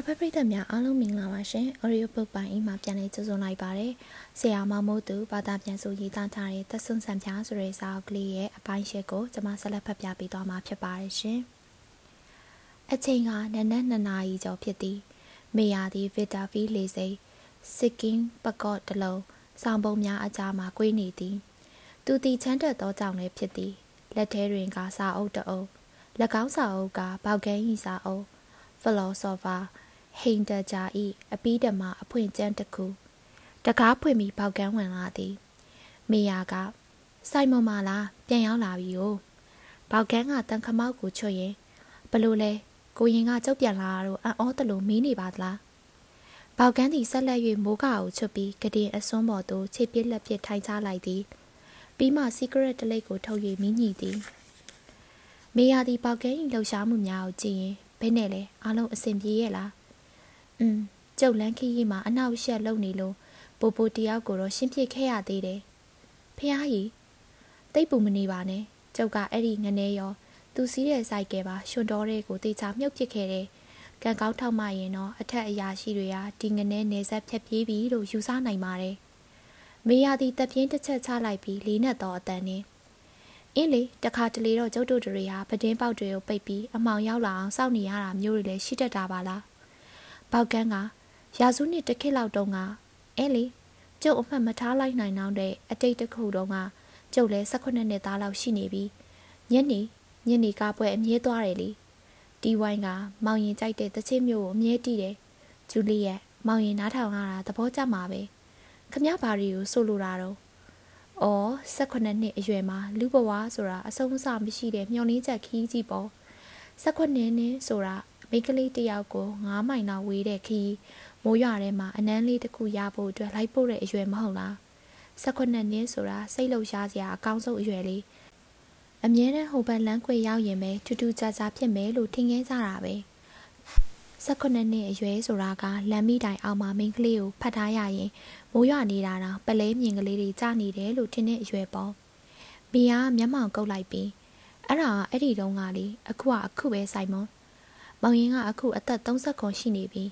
စာဖတ်ပရိသတ်များအားလုံးမင်္ဂလာပါရှင်။ Audio Book ပိုင်းအိမ်မှာပြန်လည်ကြိုဆိုလိုက်ပါရစေ။ဆရာမောင်မိုးသူဘာသာပြန်ဆိုရေးသားထားတဲ့သက်ဆွန်ဆန်ပြားဆိုတဲ့စာအုပ်ကလေးရဲ့အပိုင်းရှစ်ကိုကျွန်မဆက်လက်ဖတ်ပြပေးသွားမှာဖြစ်ပါတယ်ရှင်။အချိန်ကနနက်2နာရီကျော်ဖြစ်သည်။မေယာသည်ဗစ်တာဖီလေစိစစ်ကင်းပကော့တလုံးဆောင်းပုံများအကြားမှာကွေးနေသည်။သူသည်ချမ်းတက်သောကြောင့်လည်းဖြစ်သည်။လက်ထဲတွင်ကစာအုပ်တအုပ်၎င်းစာအုပ်ကဘောက်ကန်းဤစာအုပ် philosopher ဟိန်တဂျာဤအပီးဓမ္မအဖွင့်ကျမ်းတစ်ခုတကားဖွင့်ပြီးပေါက်ကန်းဝင်လာသည်မေယာကစိုက်မမလားပြန်ရောက်လာပြီ哦ပေါက်ကန်းကတန်ခမောက်ကိုချွတ်ရင်ဘလို့လဲကိုရင်ကကြုတ်ပြန်လာတော့အံ့ဩတလို့မီးနေပါသလားပေါက်ကန်းသည်ဆက်လက်၍မိုးကကိုချွတ်ပြီးကတင်အစွန်းပေါ်သို့ခြေပြစ်လက်ပြထိုင်ချလိုက်သည်ပြီးမှ secret တလိပ်ကိုထုတ်၍မီးညှိသည်မေယာသည်ပေါက်ကန်း၏လှုပ်ရှားမှုများကိုကြည့်ရင်ဘယ်နဲ့လဲအားလုံးအဆင်ပြေရဲ့လား။ อืมကျုပ်လန်းခီးကြီးမှာအနောက်ရှက်လုံနေလို့ပိုပိုတယောက်ကိုတော့ရှင်းပြခဲ့ရသေးတယ်။ဖះကြီးတိတ်ပူမနေပါနဲ့။ကျုပ်ကအဲ့ဒီငနေရောသူစီးတဲ့စိုက်ကဲပါရှင်တော်တဲ့ကိုတေချာမြုပ်ပစ်ခဲ့တယ်။ကံကောင်းထောက်မှရင်တော့အထက်အရာရှိတွေကဒီငနေနေဆက်ဖြတ်ပြေးပြီလို့ယူဆနိုင်ပါတယ်။မေယာသည်တပ်ပြင်းတစ်ချက်ချလိုက်ပြီးလေးနဲ့တော့အတန်နဲ့အင်းလေတခါတလေတော့ကျုပ်တို့တွေဟာပဒင်းပေါက်တွေကိုပိတ်ပြီးအမောင်ရောက်လာအောင်စောင့်နေရတာမျိုးတွေလည်းရှိတတ်တာပါလား ပေါက်ကန်းကရာစုနှစ်တစ်ခေတ်လောက်တုန်းကအဲလေကျုပ်အမှတ်မထားလိုက်နိုင်တော့တဲ့အတိတ်တစ်ခုတုန်းကကျုပ်လည်း18နှစ်သားလောက်ရှိနေပြီညနေညနေကပွဲအမြဲသွားတယ်လေတီဝိုင်းကမောင်ရင်ကြိုက်တဲ့တချင်းမျိုးကိုအမြဲတီးတယ်ဂျူလီယက်မောင်ရင်နားထောင်ရတာသဘောကျမှာပဲခမဘာရီကိုဆိုလိုတာတော့အော်18နှစ်အရွယ်မှာလူဘဝဆိုတာအဆုံးအစမရှိတဲ့မျောလင်းချက်ခီးကြီးပေါ့18နှစ်ဆိုတာ မိန်းကလေးတယောက်ကို9မိုင်လောက်ဝေးတဲ့ခီးမိုးရွာထဲမှာအနမ်းလေးတစ်ခုရဖို့အတွက်လိုက်ပို့တဲ့အရွယ်မဟုတ်လား18နှစ်ဆိုတာစိတ်လှုပ်ရှားစရာအကောင်းဆုံးအရွယ်လေးအမြဲတမ်းဟိုဘက်လမ်းခွေရောက်ရင်ပဲထူးထူးခြားခြားဖြစ်မယ်လို့ထင်ခဲ့ကြတာပဲ18နှစ်အရွယ်ဆိုတာကလမ်းမိတိုင်အောင်မှာမိန်းကလေးကိုဖတ်ထားရရင်မိုးရွာနေတာတော့ပလဲမြင်ကလေးတွေကြာနေတယ်လို့ထင်တဲ့အရွယ်ပေါ့မီယာမျက်မှောင်ကုတ်လိုက်ပြီးအဲ့ဒါအဲ့ဒီတုန်းကလေအခုကအခုပဲဆိုင်မွန် မောင်ရင်ကအခုအသက်39ရှိနေပြီ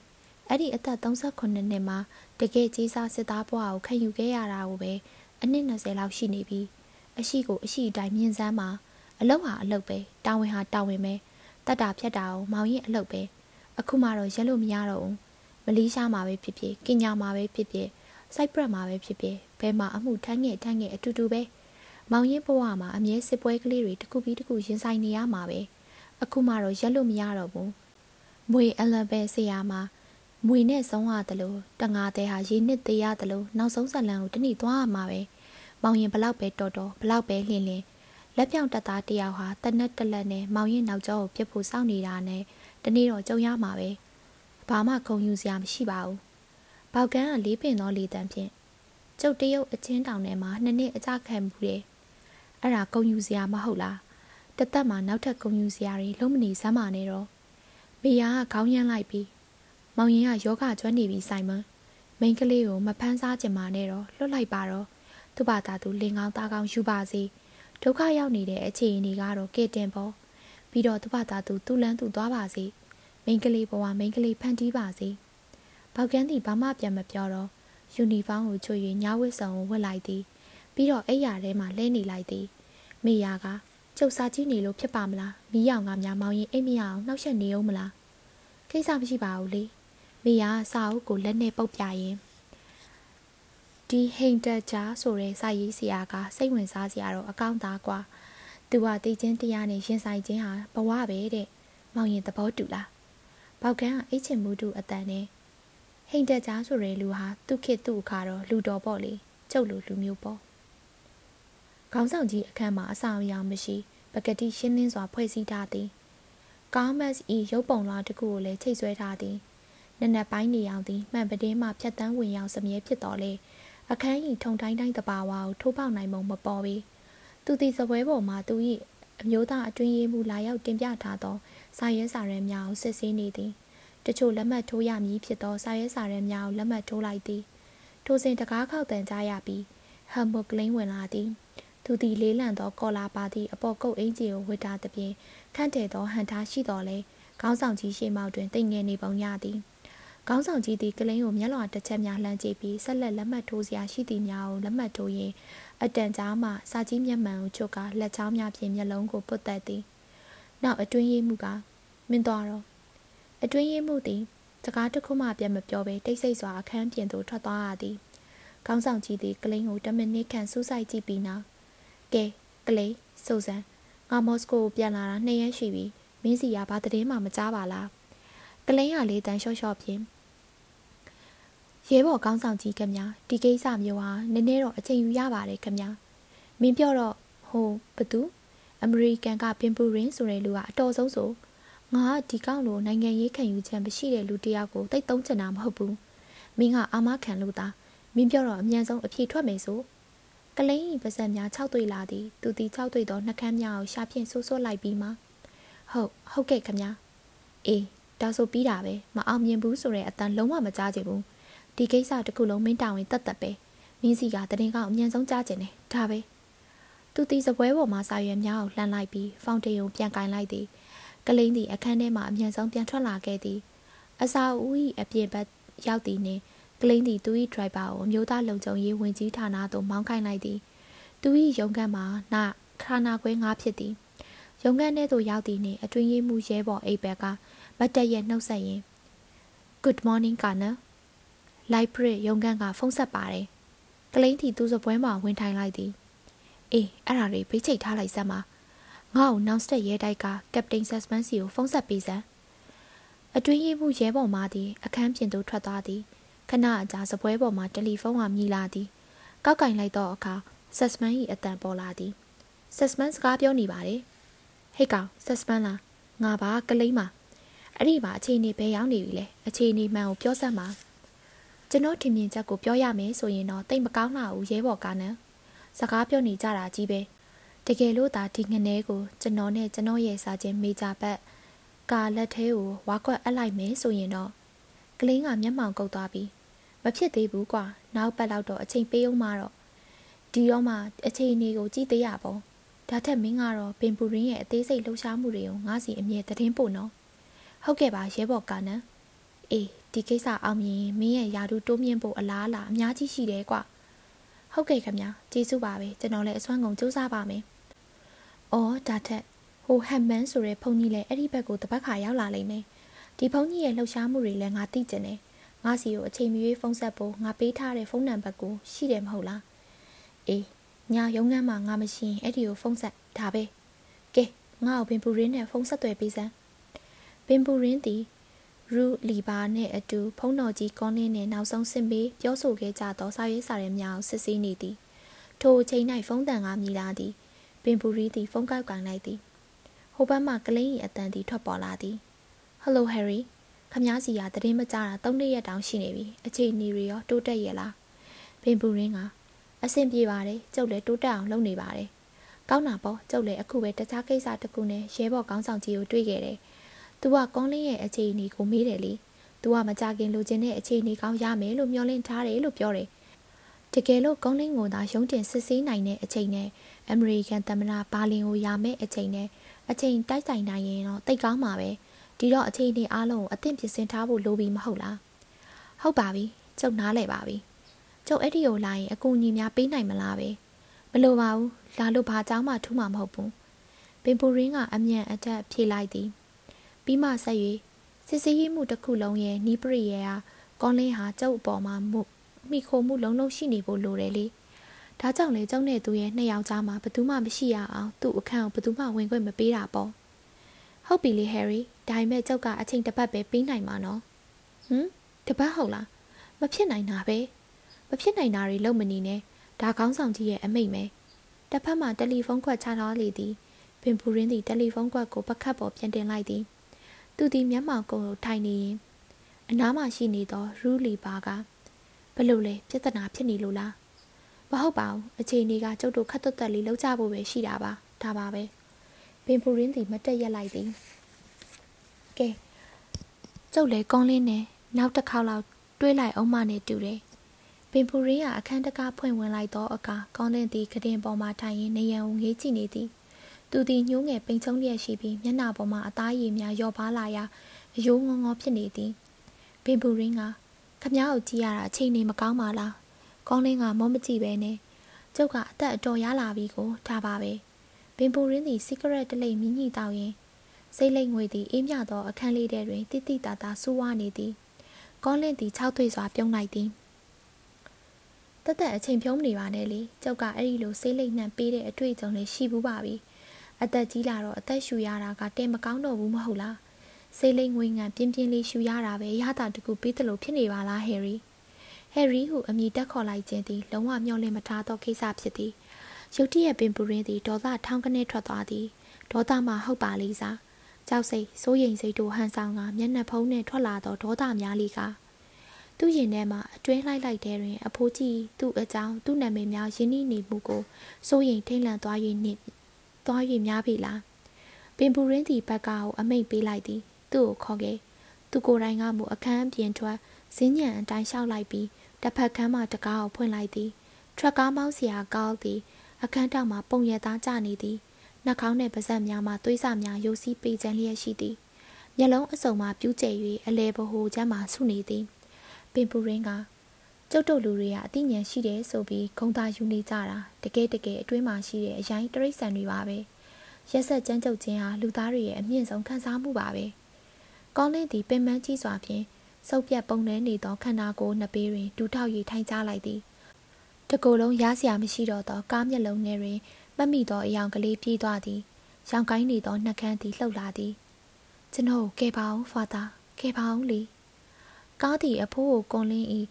အဲ့ဒီအသက်39နှစ်မှာတကယ်ကြီးစားစစ်သားဘွားကိုခံယူခဲ့ရတာကိုပဲအနှစ်20လောက်ရှိနေပြီအရှိကိုအရှိတိုင်းမြင်စမ်းမှာအလုတ်ဟာအလုတ်ပဲတာဝန်ဟာတာဝန်ပဲတတ်တာဖြတ်တာကိုမောင်ရင်အလုတ်ပဲအခုမှတော့ရက်လို့မရတော့ဘူးမလီးရှားမှာပဲဖြစ်ဖြစ်ကင်ညာမှာပဲဖြစ်ဖြစ်စိုက်ပရက်မှာပဲဖြစ်ဖြစ်ဘဲမှာအမှုထမ်းငယ်ထမ်းငယ်အတူတူပဲမောင်ရင်ဘဝမှာအမြဲစစ်ပွဲကလေးတွေတစ်ခုပြီးတစ်ခုရင်ဆိုင်နေရမှာပဲ အခုမှတော့ရက်လို့မရတော့ဘူးမွေအလဘဲဆရာမှာမွေနဲ့ဆုံးရတယ်လို့တငါတဲ့ဟာရေနှစ်သေးရတယ်လို့နောက်ဆုံးဇလန်ကိုတနည်းသွားရမှာပဲမောင်ရင်ဘလောက်ပဲတော်တော်ဘလောက်ပဲလင်းလင်းလက်ပြောင်တက်သားတယောက်ဟာတနက်တလက်နဲ့မောင်ရင်နောက်ကျောကိုပြစ်ဖို့စောင့်နေတာနဲ့တနေ့တော့ကြုံရမှာပဲဘာမှခုံယူစရာမရှိပါဘူးဘောက်ကန်းကလေးပင်သောလေတံဖြင့်ကျုပ်တရုတ်အချင်းတောင်ထဲမှာနှစ်နှစ်အကြခံမှုတယ်အဲ့ဒါကုံယူစရာမဟုတ်လား တသက်မှာနောက်ထပ်ကုံယူစရာတွေလုံးမနေစမ်းပါနဲ့တော့မေယာကခေါင်းရမ်းလိုက်ပြီးမောင်ရင်ကယောဂကျွမ်းနေပြီဆိုင်မန်မိန်းကလေးကိုမဖမ်းစားကြမှာနဲ့တော့လွတ်လိုက်ပါတော့သူ့ဘာသာသူလင်ကောင်းသားကောင်းယူပါစေဒုက္ခရောက်နေတဲ့အခြေအနေကတော့ကဲတင်ပေါ့ပြီးတော့သူ့ဘာသာသူသူ့လန်းသူသွားပါစေမိန်းကလေးဘဝမိန်းကလေးဖန်တီးပါစေဘောက်ကန်းသည်ဘာမှပြန်မပြောတော့ယူနီဖောင်းကိုချွေ၍ညဝတ်ဆောင်ကိုဝတ်လိုက်သည်ပြီးတော့အိယာထဲမှာလဲနေလိုက်သည်မိယာက ကျုပ်စားကြည့်နေလို့ဖြစ်ပါမလားမီးရောင်ကများမောင်းရင်အိမ်မရအောင်နှောက်ယှက်နေအောင်မလားကိစ္စမရှိပါဘူးလေမိယာစာအုပ်ကိုလက်နဲ့ပုတ်ပြရင်ဒီဟိန်တက်ချာဆိုတဲ့စာရေးဆရာကစိတ်ဝင်စားစရာတော့အကောင့်သားကွာသူကတည်ချင်းတရားနဲ့ရင်ဆိုင်ခြင်းဟာဘဝပဲတဲ့မောင်ရင်သဘောတူလားဘောက်ကန်းကအိတ်ချင်မှုတူအတန်နဲ့ဟိန်တက်ချာဆိုတဲ့လူဟာသူ့ခေတ်သူ့အခါတော့လူတော်ပေါ့လေကျုပ်လိုလူမျိုးပေါ့ ခေါင်းဆောင်ကြီးအခန်းမှာအဆောင်အယောင်မရှိပကတိရှင်းလင်းစွာဖွဲ့စည်းထားသည်ကောင်းမတ်ဤရုပ်ပုံလွှာတစ်ခုကိုလည်းချိတ်ဆွဲထားသည်နက်နက်ပိုင်းနေအောင်သည်မှန်ပတင်းမှဖြတ်တန်းဝင်ရောက်စမြဲဖြစ်တော်လေအခန်းဤထုံတိုင်းတိုင်းတဘာဝကိုထိုးပေါက်နိုင်မှုမပေါ်ပေသူသည်စပွဲပေါ်မှာသူ၏အမျိုးသားအတွင်းရေးမှူးလာရောက်တင်ပြထားသောစာရဲစာရဲများကိုစစ်ဆေးနေသည်တချို့လက်မှတ်ထိုးရမည်ဖြစ်သောစာရဲစာရဲများကိုလက်မှတ်ထိုးလိုက်သည်ထိုစဉ်တကားခောက်တန်ကြရပြီးဟမ်ဘုတ်ကလင်းဝင်လာသည် သူသည်လေးလံသောကော်လာပါသည့်အပေါ်ကုတ်အင်ဂျီကိုဝတ်ထားသဖြင့်ခန့်တယ်သောဟန်ထားရှိတော်လဲခေါင်းဆောင်ကြီးရှေ့မောက်တွင်တိတ်ငယ်နေပုံရသည်ခေါင်းဆောင်ကြီးသည်ကလင်းကိုမျက်လွှာတစ်ချက်များလှမ်းကြည့်ပြီးဆက်လက်လက်မှတ်ထိုးစရာရှိသည်များကိုလက်မှတ်ထိုးရင်းအတန်ကြားမှစာကြီးမျက်မှန်ကိုချုပ်ကလက်ချောင်းများဖြင့်မျက်လုံးကိုပုတ်တက်သည်နောက်အတွင်းရေးမှုကမင်းသွားတော့အတွင်းရေးမှုသည်စကားတစ်ခုမှပြန်မပြောဘဲတိတ်ဆိတ်စွာအခန်းပြင်သို့ထွက်သွားရသည်ခေါင်းဆောင်ကြီးသည်ကလင်းကို10မိနစ်ခန့်စူးစိုက်ကြည့်ပြီးနောက် ကဲကလေးစိုးစံငါမော်စကိုကိုပြန်လာတာနှစ်ရက်ရှိပြီမင်းစီကဘာတည်င်းမှမကြားပါလားကလင်းရလေးတန်းလျှော့လျှော့ဖြင့်ရဲဘော်ကောင်းဆောင်ကြီးခင်ဗျာဒီကိစ္စမျိုးဟာနည်းနည်းတော့အချိန်ယူရပါတယ်ခင်ဗျာမင်းပြောတော့ဟိုဘသူအမေရိကန်ကပင်ပူရင်ဆိုတဲ့လူကအတော်ဆုံးဆိုငါကဒီကောင်လိုနိုင်ငံရေးခံယူချက်မရှိတဲ့လူတယောက်ကိုတိတ်သုံးချင်တာမဟုတ်ဘူးမင်းကအာမခံလို့သားမင်းပြောတော့အမြန်ဆုံးအဖြေထွက်မယ်ဆို ကလိန်ဤပါဇက်များ၆တွေ့လာသည်သူသည်၆တွေ့သောနှကမ်းများကိုရှာဖြင့်ဆိုးဆိုးလိုက်ပြီးမှဟုတ်ဟုတ်ကဲ့ခင်ဗျာအေးဒါဆိုပြီးတာပဲမအောင်မြင်ဘူးဆိုတဲ့အတန်လုံးဝမကြားချင်ဘူးဒီကိစ္စတစ်ခုလုံးမင်းတောင်းရင်တတ်တတ်ပဲမင်းစီကတရင်ကောင်အမြန်ဆုံးကြားချင်တယ်ဒါပဲသူတီစပွဲပေါ်မှာစာရွက်များကိုလှမ်းလိုက်ပြီးဖောင်တေးကိုပြန်ကင်လိုက်သည်ကလိန်သည်အခန်းထဲမှအမြန်ဆုံးပြန်ထွက်လာခဲ့သည်အစာဦး၏အပြင်ဘက်ရောက်သည်နှင့် ကလိန်သည်သူ၏ဒရိုက်ဘာကိုအမျိုးသားလုံခြုံရေးဝင်ကြီးဌာနသို့မောင်းခိုင်းလိုက်သည်သူ၏ရုံးခန်းမှာနခါနာခွဲငါးဖြစ်သည်ရုံးခန်းထဲသို့ရောက်သည်နှင့်အတွင်းရေးမှုရဲဘော်အိပ်ဘက်ကမတ်တက်ရဲ့နှုတ်ဆက်ရင်း Good morning ကနော် library ရုံးခန်းကဖုန်းဆက်ပါတယ်။ကလိန်းတီသူ့စပွဲမှာဝင်ထိုင်လိုက်သည်။အေးအဲ့ဒါတွေဘေးချိတ်ထားလိုက်စမ်းပါ။ငါ့ကိုနောက်စတက်ရဲတိုက်ကကပတိန်ဆက်စပန်စီကိုဖုန်းဆက်ပေးစမ်း။အတွင်းရေးမှုရဲဘော်မှသည်အခန်းပြင်သို့ထွက်သွားသည်။ ခဏအကြာစပွဲပေါ်မှာတယ်လီဖုန်းကမြည်လာသည်။ကောက်ကင်လိုက်သောအခါဆက်စပန်၏အတန်ပေါ်လာသည်။ဆက်စပန်စကားပြောနေပါတယ်။ဟေ့ကောင်ဆက်စပန်လားငါပါကလိန်းပါအဲ့ဒီမှာအခြေအနေဘယ်ရောက်နေပြီလဲအခြေအနေမှန်ကိုပြောစမ်းပါကျွန်တော်ထင်မြင်ချက်ကိုပြောရမယ်ဆိုရင်တော့တိတ်မကောင်းလာဘူးရဲဘော်ကနန်းစကားပြောနေကြတာကြီးပဲတကယ်လို့သာဒီငနေကိုကျွန်တော်နဲ့ကျွန်တော်ရဲ့စာချင်းမေဂျာဘက်ကာလက်သေးကိုဝါကွက်အပ်လိုက်မယ်ဆိုရင်တော့ကလင်းကမျက်မှောင်ကုတ်သွားပြီး မဖြစ်သေးဘူးကွာနောက်ပတ်လောက်တော့အချိန်ပေးအောင်မတော့ဒီတော့မှအချိန်နေကိုကြည့်သေးရပေါ့ဒါထက်မင်းကတော့ပင်ပူရင်းရဲ့အသေးစိတ်လှုပ်ရှားမှုတွေကိုငါစီအမြဲသတင်းပို့နော်ဟုတ်ကဲ့ပါရဲဘော်ကနန်းအေးဒီကိစ္စအောင်မြင်မင်းရဲ့ယာတူတိုးမြင့်ဖို့အလားအလာအများကြီးရှိတယ်ကွဟုတ်ကဲ့ခင်ဗျာကျေးဇူးပါပဲကျွန်တော်လည်းအစွမ်းကုန်စူးစမ်းပါမယ်အော်ဒါထက်ဟိုဟမ်မန်ဆိုတဲ့ဖုန်ကြီးလည်းအဲ့ဒီဘက်ကိုတပတ်ခါရောက်လာလိမ့်မယ်ဒီဖုန်ကြီးရဲ့လှုပ်ရှားမှုတွေလည်းငါသိကျင်တယ် ငါစီကိုအချိန်မီဖုန်းဆက်ဖို့ငါပေးထားတဲ့ဖုန်းနံပါတ်ကိုရှိတယ်မဟုတ်လားအေးညာရုံးခန်းမှာငါမရှိရင်အဲ့ဒီကိုဖုန်းဆက်ဒါပဲကဲငါ့ကိုပင်ပူရင်းနဲ့ဖုန်းဆက်သွယ်ပေးစမ်းပင်ပူရင်းသည်ရူလီဘာနှင့်အတူဖုံးတော်ကြီးကောင်းလင်းနှင့်နောက်ဆုံးဆင်ပေးပြောဆိုခဲ့ကြသောစာရေးစာရဲများကိုစစ်ဆေးနေသည်ထိုအချိန်၌ဖုန်းတန်ကမြည်လာသည်ပင်ပူရီသည်ဖုန်းကောက်ကန်လိုက်သည်ဟိုဘက်မှကလိန်း၏အတန်သည်ထွက်ပေါ်လာသည်ဟယ်လိုဟယ်ရီ ခမားစီကတရင်မကြတာ၃နှစ်ရက်တောင်ရှိနေပြီအချိန်နေရီရောတိုးတက်ရဲ့လားပင်ပူရင်းကအဆင်ပြေပါတယ်ကျုပ်လည်းတိုးတက်အောင်လုပ်နေပါတယ်ကောင်းတာပေါ့ကျုပ်လည်းအခုပဲတခြားကိစ္စတစ်ခုနဲ့ရဲဘော်ကောင်းဆောင်ကြီးကိုတွေ့ခဲ့တယ်။ "तू ကကောင်းလင်းရဲ့အခြေအနေကိုမေးတယ်လေ။ तू ကမကြခင်လိုချင်တဲ့အခြေအနေကောင်းရမယ်လို့မျှော်လင့်ထားတယ်လို့ပြောတယ်။တကယ်လို့ကောင်းလင်းကိုသာရုံးတင်စစ်ဆေးနိုင်တဲ့အချိန်နဲ့အမေရိကန်သမ္မတဘာလင်ကိုရမယ်အချိန်နဲ့အချိန်တိုက်ဆိုင်နိုင်ရင်တော့တိတ်ကောင်းမှာပဲ။ ဒီတော့အခြေအနေအားလုံးကိုအသင့်ပြင်ဆင်ထားဖို့လိုပြီမဟုတ်လား။ဟုတ်ပါပြီ။ကျုပ်နားလည်ပါပြီ။ကျုပ်အဲ့ဒီကိုလာရင်အကူအညီများပေးနိုင်မလားပဲ။မလိုပါဘူး။လာလို့ဘာကြောင်းမှထူးမှာမဟုတ်ဘူး။ပင်ပူရင်းကအမြန်အတက်ဖြေလိုက်သည်။ပြီးမှဆက်၍စစ်စည်းရေးမှုတစ်ခုလုံးရဲ့နီးပရိရဲ့ဟာကောင်းလင်းဟာကျုပ်အပေါ်မှာမှုမိခိုမှုလုံးလုံးရှိနေဖို့လိုတယ်လေဒါကြောင့်လေကျုံနဲ့သူရဲ့နှစ်ယောက်ကြားမှာဘယ်သူမှမရှိရအောင်သူ့အခန်းကိုဘယ်သူမှဝင်ခွင့်မပေးတာပေါ့ ဟုတ်ပြီလေဟယ်ရီဒါပေမဲ့ကျုပ်ကအချိန်တစ်ပတ်ပဲပြီးနိုင်မှာနော်ဟမ်တပတ်ဟုတ်လားမဖြစ်နိုင်တာပဲမဖြစ်နိုင်တာတွေလုံးမနေနဲ့ဒါကောင်းဆောင်ကြီးရဲ့အမိတ်ပဲတစ်ဖက်မှာတယ်လီဖုန်းခွက်ချထားလေသည်ပင်ပူရင်းသည်တယ်လီဖုန်းခွက်ကိုပကတ်ပေါ်ပြန်တင်လိုက်သည်သူသည်မျက်မှောင်ကုံကိုထိုင်နေရင်အနားမှာရှိနေသောရူလီပါကဘလို့လဲပြဿနာဖြစ်နေလို့လားမဟုတ်ပါဘူးအချိန်ကြီးကကျုပ်တို့ခတ်သွက်တက်လေးလောက်ကြဖို့ပဲရှိတာပါဒါပါပဲ ပင်ပူရင်းသည်မတက်ရက်လိုက်သည်ကဲကျုပ်လည်းကောင်းလင်းနဲ့နောက်တစ်ခေါက်လောက်တွေးလိုက်အောင်မနဲ့တူတယ်ပင်ပူရင်းကအခန်းတကားဖွင့်ဝင်လိုက်သောအခါကောင်းလင်းသည်ကတင်ပေါ်မှထိုင်ရင်းနေရန်ကိုငေးကြည့်နေသည်သူသည်ညှိုးငယ်ပိန်ချုံလျက်ရှိပြီးမျက်နှာပေါ်မှာအသားရည်များလျော့ပါလာရာအယိုးငေါငေါဖြစ်နေသည်ဘင်ပူရင်းကခမ ्या ကိုကြည့်ရတာအချိန်နေမကောင်းပါလားကောင်းလင်းကမောမကြည့်ပဲနဲ့ကျုပ်ကအသက်အတော်ရလာပြီကိုဒါပါပဲ ဘင်ပူရင်းသည်စီကရက်တလိပ်မြင့်ညိတောက်ရင်စိတ်လိတ်ငွေသည်အေးမြသောအခန်းလေးထဲတွင်တိတိတသာဆူဝါနေသည်ကောင်းလင်းသည်၆သွေ့စွာပြုံးလိုက်သည်တသက်အချိန်ဖြုံးနေပါနဲ့လေကျုပ်ကအဲ့ဒီလိုစိတ်လိတ်နှံပေးတဲ့အတွေ့အကြုံလေးရှိဘူးပါပြီအသက်ကြီးလာတော့အသက်ရှူရတာကတဲမကောင်းတော့ဘူးမဟုတ်လားစိတ်လိမ်ငွေငံပြင်းပြင်းလေးရှူရတာပဲရတာတကူပေးတယ်လို့ဖြစ်နေပါလားဟယ်ရီဟယ်ရီဟုအမည်တက်ခေါ်လိုက်ခြင်းသည်လုံးဝမျှော်လင့်မထားသောကိစ္စဖြစ်သည် ရုတ်တရက်ပင်ပူရင်းသည်ဒေါသထောင်းကနေထွက်သွားသည်ဒေါသမှဟုတ်ပါလိမ့်စားကြောက်စိတ်စိုးရိမ်စိတ်တို့ဟန်ဆောင်ကမျက်နှာဖုံးနှင့်ထွက်လာသောဒေါသများလီကသူ့ရင်ထဲမှာအတွင်းလိုက်လိုက်တဲ့တွင် အဖိုးကြီးသူ့အကြောင်းသူ့နာမည်များရင်းနှီးနေမှုကိုစိုးရိမ်ထိတ်လန့်သွား၍နှင့်သွား၍များပြီလားပင်ပူရင်းသည်ဘက်ကားကိုအမိတ်ပေးလိုက်သည်သူ့ကိုခေါ်ခဲ့သူကိုယ်တိုင်ကမူအခန်းပြင်ထွက်ဇင်းညံအတိုင်းလျှောက်လိုက်ပြီးတစ်ဖက်ခန်းမှတကားကိုဖွင့်လိုက်သည်ထရက်ကားမောင်းစရာကောင်းသည် အခန်းတောင်မှပုံရသားကျနေသည်နှာခေါင်းနှင့်ပါးစပ်များမှသွေးစများရိုစီးပေချမ်းလျက်ရှိသည်မျက်လုံးအစုံမှပြူးကျဲ၍အလဲဘဟိုချမ်းမှဆုနေသည်ပင်ပူရင်းကကျုပ်တို့လူတွေကအသိဉာဏ်ရှိတယ်ဆိုပြီးဂုံသာယူနေကြတာတကယ်တကယ်အတွင်းမှာရှိတဲ့အရင်တရိတ်ဆန်တွေပါပဲရက်ဆက်ကြမ်းကြုတ်ခြင်းဟာလူသားတွေရဲ့အမြင့်ဆုံးခံစားမှုပါပဲကောင်းလင်းသည်ပင်မကြီးစွာဖြင့်စုပ်ပြတ်ပုံနှဲနေသောခန္ဓာကိုယ်နှစ်ပေးတွင်ဒူထောက်၍ထိုင်ချလိုက်သည် တကိုယ်လုံးရစရာမရှိတော့သောကားမျက်လုံးထဲတွင်မမိသောအယောင်ကလေးပြေးသွားသည်ရောင်ကိုင်းနေသောနှက်ခမ်းသည်လှုပ်လာသည်ကျွန်တော်ကဲပါအောင်ဖာသာကဲပါအောင်လေကားသည်အဖိုးကိုကွန်လင်း၏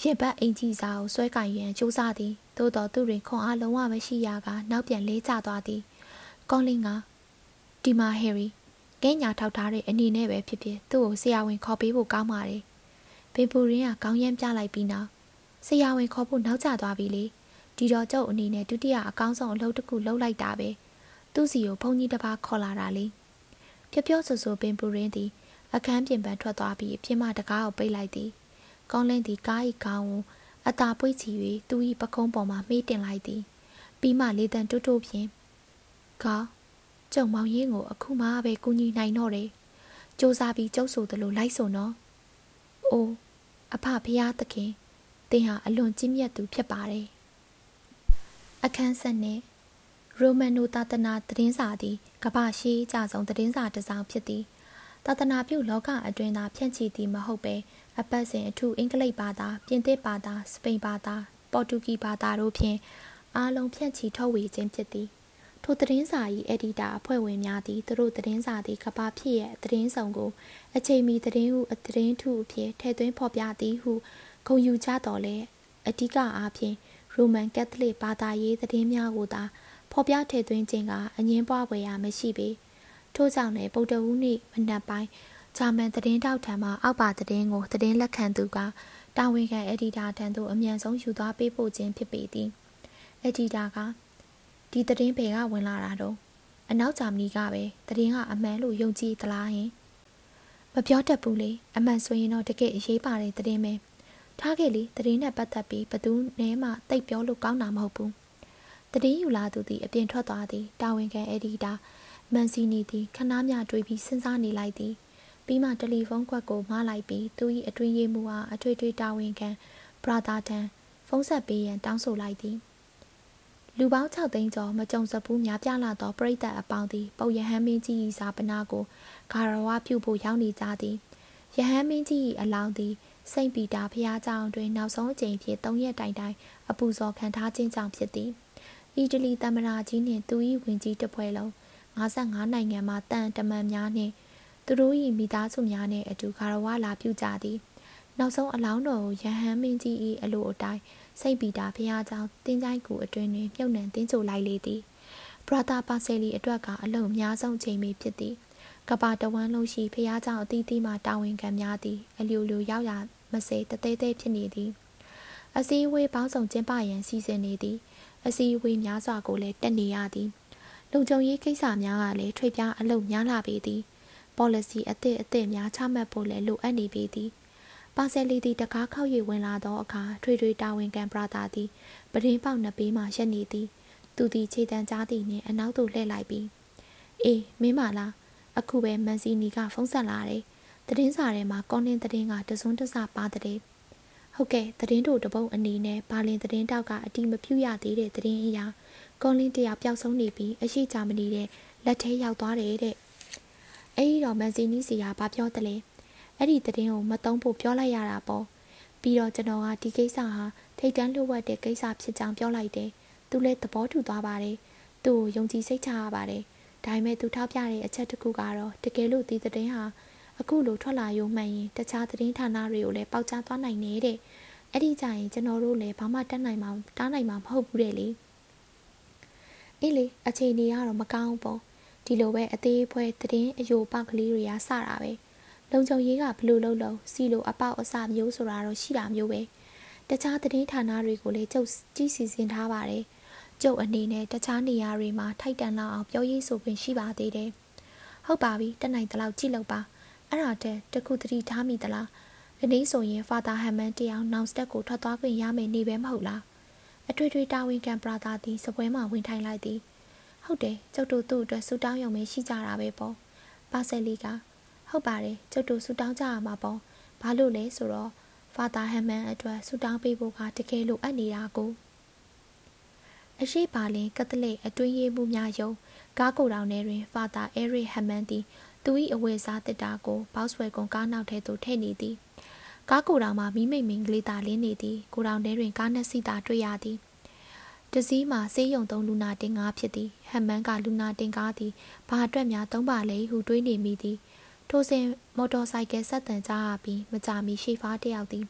ရင်ဘတ်အင်ကြီးစာကိုဆွဲကင်ရန်ကြိုးစားသည်သို့တော်သူတွင်ခွန်အားလုံးဝမရှိရကနောက်ပြန်လဲကျသွားသည်ကွန်လင်းကဒီမာဟယ်ရီကဲညာထောက်ထားတဲ့အနေနဲ့ပဲဖြစ်ဖြစ်သူ့ကိုဆရာဝန်ခေါ်ပေးဖို့ကောင်းပါတယ်ဘင်ပူရင်းကခေါင်းရမ်းပြလိုက်ပြီးနောက် ဆရာဝန်ခေါ်ဖို့နောက်ကျသွားပြီလေဒီတော့ကျုပ်အနေနဲ့ဒုတိယအကောင်းဆုံးအလုပ်တစ်ခုလုပ်လိုက်တာပဲသူ့စီကိုဘုန်းကြီးတစ်ပါးခေါ်လာတာလေပြပြောဆူဆူပင်ပူရင်းသည်အခန်းပြင်ပန်းထွက်သွားပြီးအပြင်မှတကားကိုပိတ်လိုက်သည်ကောင်းလင်းသည်ကား၏ခေါင်းကိုအသာပွေ့ချီ၍သူ၏ပကုံးပေါ်မှမေးတင်လိုက်သည်ပြီးမှလေတံတွတ်တွတ်ဖြင့်ကားကျုံမောင်ရင်းကိုအခုမှပဲကူညီနိုင်တော့တယ်စူးစမ်းပြီးကျုပ်ဆိုသလိုလိုက်ဆိုနော်အိုးအဖဖရားသခင် သင်ဟာအလွန်ကြီးမြတ်သူဖြစ်ပါတယ်အခန်းဆက်နှင့်ရိုမန်နိုသာသနာသတင်းစာသည်ကမ္ဘာရှိကြဆုံးသတင်းစာတစ်စောင်ဖြစ်သည်သာသနာပြုလောကအတွင်းသာဖြန့်ချီသည်မဟုတ်ပဲအပတ်စဉ်အထူးအင်္ဂလိပ်ဘာသာပြင်သစ်ဘာသာစပိန်ဘာသာပေါ်တူဂီဘာသာတို့ဖြင့်အားလုံးဖြန့်ချီထုတ်ဝေခြင်းဖြစ်သည်ထိုသတင်းစာ၏အက်ဒီတာအဖွဲ့ဝင်များသည်သူတို့သတင်းစာသည်ကဘာဖြစ်ရဲ့သတင်းဆောင်ကိုအချိန်မီသတင်းဟုအသတင်းထုအဖြစ်ထည့်သွင်းဖော်ပြသည်ဟု ဂုဏ်ယူကြတော်လဲအဓိကအားဖြင့်ရိုမန်ကက်သလစ်ဘာသာရေးသတင်းများကိုသာဖော်ပြထည့်သွင်းခြင်းကအငင်းပွားဖွယ်ရာမရှိပေထို့ကြောင့်လည်းဗုဒ္ဓဟူးနေ့မနက်ပိုင်းဂျာမန်သတင်းတောက်ထံမှအောက်ပါသတင်းကိုသတင်းလက်ခံသူကတာဝန်ခံအက်ဒီတာထံသို့အမြန်ဆုံးယူသွားပေးပို့ခြင်းဖြစ်ပေသည်အက်ဒီတာကဒီသတင်းဘယ်ကဝင်လာတာတော့အနောက်ဂျာမနီကပဲသတင်းကအမှန်လို့ယုံကြည်သလားဟင်မပြောတတ်ဘူးလေအမှန်ဆိုရင်တော့တကယ်အရေးပါတဲ့သတင်းပဲ ထားခဲ့လေသတင်းနဲ့ပတ်သက်ပြီးဘသူနဲမှတိတ်ပြောလို့ကောင်းတာမဟုတ်ဘူးသတင်းယူလာသူသည်အပြင်ထွက်သွားသည်တာဝန်ခံအက်ဒီတာမန်စီနီသည်ခဏမျှတွေးပြီးစဉ်းစားနေလိုက်သည်ပြီးမှတယ်လီဖုန်းကွက်ကိုမလိုက်ပြီးသူ၏အတွင်းရေးမှုအားအထွေထွေတာဝန်ခံဘရာသာတန်ဖုန်းဆက်ပေးရန်တောင်းဆိုလိုက်သည်လူပေါင်း6သိန်းကျော်မကြုံစဘူးများပြားလာသောပရိသတ်အပေါင်းသည်ပုပ်ယဟန်မင်းကြီး၏စာပနာကိုဂါရဝပြုဖို့ရောက်နေကြသည်ယဟန်မင်းကြီး၏အလောင်းသည် စိန့်ပီတာဖျားကျောင်းတွင်နောက်ဆုံးအကြိမ်ဖြင့်၃ရက်တိုင်တိုင်အပူဇော်ခံထားခြင်းကြောင့်ဖြစ်သည်အီတလီသမ္မတကြီးနှင့်သူ၏ဝင်ကြီးတစ်ဖွဲ့လုံး55နိုင်ငံမှတန်တမန်များနှင့်သူတို့၏မိသားစုများနှင့်အတူဂါရဝလာပြုကြသည်နောက်ဆုံးအလောင်းတော်ကိုယဟန်မင်းကြီး၏အလိုအတိုင်းစိတ်ပီတာဖះเจ้าတင်းချိုင်းကူအတွင်တွင်မြုပ်နှံတင်းချိုလိုက်လေသည်ဘရာသာပါဆယ်လီအတွက်ကအလုံးအများဆုံးချိန်မီဖြစ်သည်ကဘာတဝမ်းလုံးရှိဖះเจ้าအသီးသီးမှတာဝန်ခံများသည်အလျူလျူရောက်ရ မစေတသေးသေးဖြစ်နေသည်အစည်းအဝေးပေါင်းစုံကျင်းပရန်စီစဉ်နေသည်အစည်းအဝေးများစွာကိုလည်းတက်နေရသည်လုံခြုံရေးကိစ္စများကလည်းထွေပြားအလုပ်များလာပေသည် policy အသစ်အသစ်များချမှတ်ဖို့လည်းလိုအပ်နေပေသည်ပါဆယ်လီသည်တကားခောက်၍ဝင်လာသောအခါထွေထွေတာဝန်ခံပရာသာသည်ပဒင်းပေါက်နှစ်ပေးမှရက်နေသည် သူသည်ခြေတံကြားသည်နှင့်အနောက်သို့လှည့်လိုက်ပြီးအေးမင်းမလားအခုပဲမန်စီနီကဖုန်းဆက်လာတယ် သတင်းစာထဲမှာကောလင်းသတင်းကတစွန်းတစပါတဲ့ဟုတ်ကဲ့သတင်းတို့တပုတ်အနေနဲ့ဘာလင်သတင်းတောက်ကအတိမပြုတ်ရသေးတဲ့သတင်းအရာကောလင်းတယောက်ပျောက်ဆုံးနေပြီးအရှိဂျာမနီတဲ့လက်ထဲရောက်သွားတယ်တဲ့အဲ့ဒီတော့မန်စီနီစီကဘာပြောတယ်လဲအဲ့ဒီသတင်းကိုမတုံးဖို့ပြောလိုက်ရတာပေါ့ပြီးတော့ကျွန်တော်ကဒီကိစ္စဟာထိတ်တန်းလွတ်ဝက်တဲ့ကိစ္စဖြစ်ကြောင်းပြောလိုက်တယ်သူလည်းသဘောတူသွားပါတယ်သူ့ကိုယုံကြည်စိတ်ချရပါတယ်ဒါပေမဲ့သူထောက်ပြတဲ့အချက်တစ်ခုကတော့တကယ်လို့ဒီသတင်းဟာ အခုလိုထွက်လာရုံမှန်ရင်တခြားသတင်းဌာနတွေကိုလည်းပေါက်ကြားသွားနိုင်နေတဲ့အဲ့ဒီကြရင်ကျွန်တော်တို့လည်းဘာမှတက်နိုင်မှာတားနိုင်မှာမဟုတ်ဘူးတဲ့လေအေးလေအချိန်ကြီးကတော့မကောင်းဘူးပေါ့ဒီလိုပဲအသေးဖွဲသတင်းအယိုပေါက်ကလေးတွေကစတာပဲလုံခြုံရေးကဘလို့လုံးလုံးစီလိုအပေါက်အစမျိုးဆိုတာတော့ရှိတာမျိုးပဲတခြားသတင်းဌာနတွေကိုလည်းကျုပ်ကြည့်စီစဉ်ထားပါတယ်ကျုပ်အနေနဲ့တခြားနေရာတွေမှာထိုက်တန်လောက်အောင်ပြောရေးဆိုခွင့်ရှိပါသေးတယ်ဟုတ်ပါပြီတနိုင်တလောက်ကြည့်လို့ပါ အဲ့ဒါတဲ့တခုတတိထားမိသလားဒီနေ့ဆိုရင်ဖာသာဟမ်မန်တယောက်နောင်စတက်ကိုထွက်သွားခွင့်ရမယ်နေပဲမဟုတ်လားအထွေထွေတာဝန်ခံပရာသာသည်စပွဲမှာဝင်ထိုင်လိုက်သည်ဟုတ်တယ်ကျုပ်တို့သူ့အတွက်ဆူတောင်းရုံပဲရှိကြတာပဲပေါ့ပါဆယ်လီကဟုတ်ပါတယ်ကျုပ်တို့ဆူတောင်းကြရမှာပေါ့ဘာလို့လဲဆိုတော့ဖာသာဟမ်မန်အတွက်ဆူတောင်းပေးဖို့ကတကယ်လို့အပ်နေတာကိုအရှိပါလင်ကက်သလစ်အတွင်းရေးမှုများယုံကားကိုယ်တော်ထဲတွင် ဖာသာအဲရစ်ဟမ်မန်သည် သူ၏အဝယ်စားတစ်တာကိုဘောက်ဆွဲကွန်ကားနောက်ထဲသို့ထည့်နေသည်ကားကိုယ်တော်မှာမိမိတ်မင်္ဂလေးသာလင်းနေသည်ကိုတော်ထဲတွင်ကားနှစ်စီးသာတွေ့ရသည်တစည်းမှာဆေးရုံသုံးလူနာတင်ကားဖြစ်သည်ဟမ်မန်ကလူနာတင်ကားသည်ဘာအတွက်များသုံးပါလဲဟုတွေးနေမိသည်ထိုစဉ်မော်တော်ဆိုင်ကယ်ဆက်တန်ကြရပြီးမကြမီရှေဖားတယောက်သည်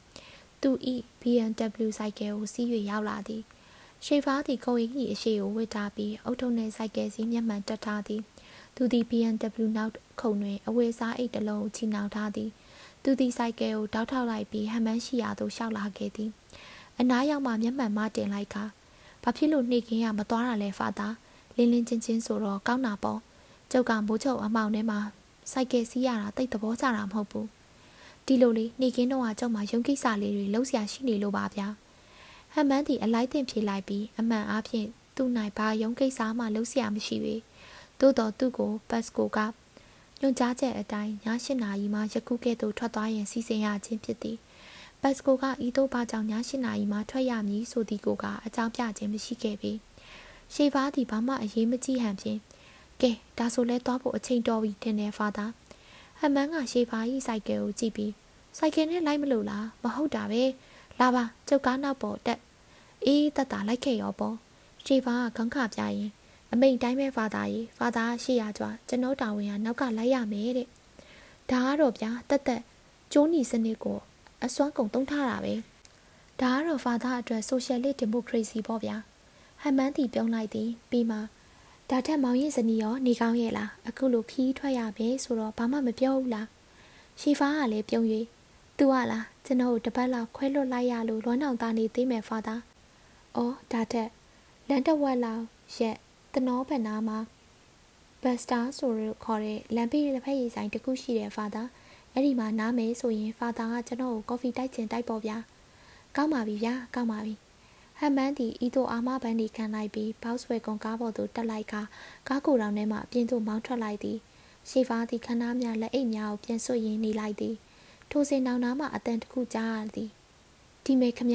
သူ၏ BMW ဆိုင်ကယ်ကိုစီး၍ရောက်လာသည်ရှေဖားသည်ကိုယ်၏အရှိကိုဝစ်ထားပြီးအုတ်ထုံနှင့်ဆိုင်ကယ်စီးမျက်မှန်တက်ထားသည် သူသည် BMW နောက်ခုံတွင်အဝေးစားအိတ်တစ်လုံးကိုချီနှောင်ထားသည်သူသည်ဆိုင်ကယ်ကိုတောက်ထောက်လိုက်ပြီးဟမ်မန်းရှိရာသို့ရှောက်လာခဲ့သည်အနားရောက်မှမျက်မှန်မတင်လိုက်ကဘာဖြစ်လို့နှိကင်းရမသွားတာလဲဖာသာလင်းလင်းချင်းချင်းဆိုတော့ကောင်းတာပေါ့ကျုပ်ကမိုးချုပ်အမောင်ထဲမှာစိုက်ကယ်စီးရတာတိတ်သဘောကျတာမဟုတ်ဘူးဒီလိုလေးနေကင်းတော့ကျုံမှာရုံကိစ္စလေးတွေလှုပ်ရှားရှိနေလို့ပါဗျာဟမ်မန်းတီအလိုက်တင်ဖြေလိုက်ပြီးအမှန်အားဖြင့်သူ့နိုင်ဘာရုံကိစ္စမှလှုပ်ရှားမရှိပေ သို့တော်သူ့ကိုဘတ်စကိုကညွှန်ကြားချက်အတိုင်းည၈နာရီမှယခုကဲ့သို့ထွက်သွားရန်စီစဉ်ရခြင်းဖြစ်သည်ဘတ်စကိုကဤသို့ပါကြောင့်ည၈နာရီမှထွက်ရမည်ဆိုသည်ကိုကအကြောင်းပြခြင်းမရှိခဲ့ပေရှေဖားသည်ဘာမှအရေးမကြီးဟန်ဖြင့်ကဲဒါဆိုလဲသွားဖို့အချိန်တော်ပြီတင်တယ်ဖာသာဟမန်းကရှေဖာကြီးစိုက်ကယ်ကိုကြည့်ပြီးစိုက်ကယ်နဲ့လိုက်မလို့လားမဟုတ်တာပဲလာပါကျုပ်ကားနောက်ပေါ်တက်အေးတတ်တာလိုက်ခဲ့ရောပေါ့ရှေဖာကခေါင်းခပြရင် အမိန်တိုင်းပဲဖာသာကြီးဖာသာရှိရကြွကျွန်တော်တာဝန်ကနောက်ကလိုက်ရမယ်တဲ့ဒါကတော့ဗျာတက်တက်ကျိုးနီစနစ်ကိုအစွမ်းကုန်သုံးထားတာပဲဒါကတော့ဖာသာအတွက် socialist democracy ပေါ့ဗျာဟမ်မန်းတီပြုံးလိုက်သည်ပြီးမှဒါထက်မောင်ရင်ဇနီးရောနေကောင်းရဲ့လားအခုလိုခီးထွက်ရပဲဆိုတော့ဘာမှမပြောဘူးလားရှီဖာကလည်းပြုံး၍သူကလားကျွန်တော်တပတ်လောက်ခွဲလွတ်လိုက်ရလို့လွမ်းအောင်သားနေသေးမယ်ဖာသာအော်ဒါထက်လန်တဝက်လောက်ရက် တနောဘန်နာမှာဘတ်စတာဆိုရခေါ်တဲ့လမ်းဘေးတစ်ဖက်ရေးဆိုင်တစ်ခုရှိတယ်ဖာသာအဲ့ဒီမှာနားမယ်ဆိုရင်ဖာသာကကျွန်တော်ကိုကော်ဖီတိုက်ချင်တိုက်ပေါ့ဗျာကောင်းပါပြီဗျာကောင်းပါပြီဟမ်မန်းသည်ဤသို့အာမဘန်ဒီခံလိုက်ပြီးဘောက်ဆွဲကွန်ကားပေါ်သို့တက်လိုက်ကကားကိုယ်တော်ထဲမှအပြင်သို့မောင်းထွက်လိုက်သည်ရှေဖာသည်ခဏများလက်အိတ်များကိုပြန်ဆွရင်းနေလိုက်သည်ထိုစဉ်နောင်နာမှအတန်တစ်ခုကြားရသည်ဒီမေခမ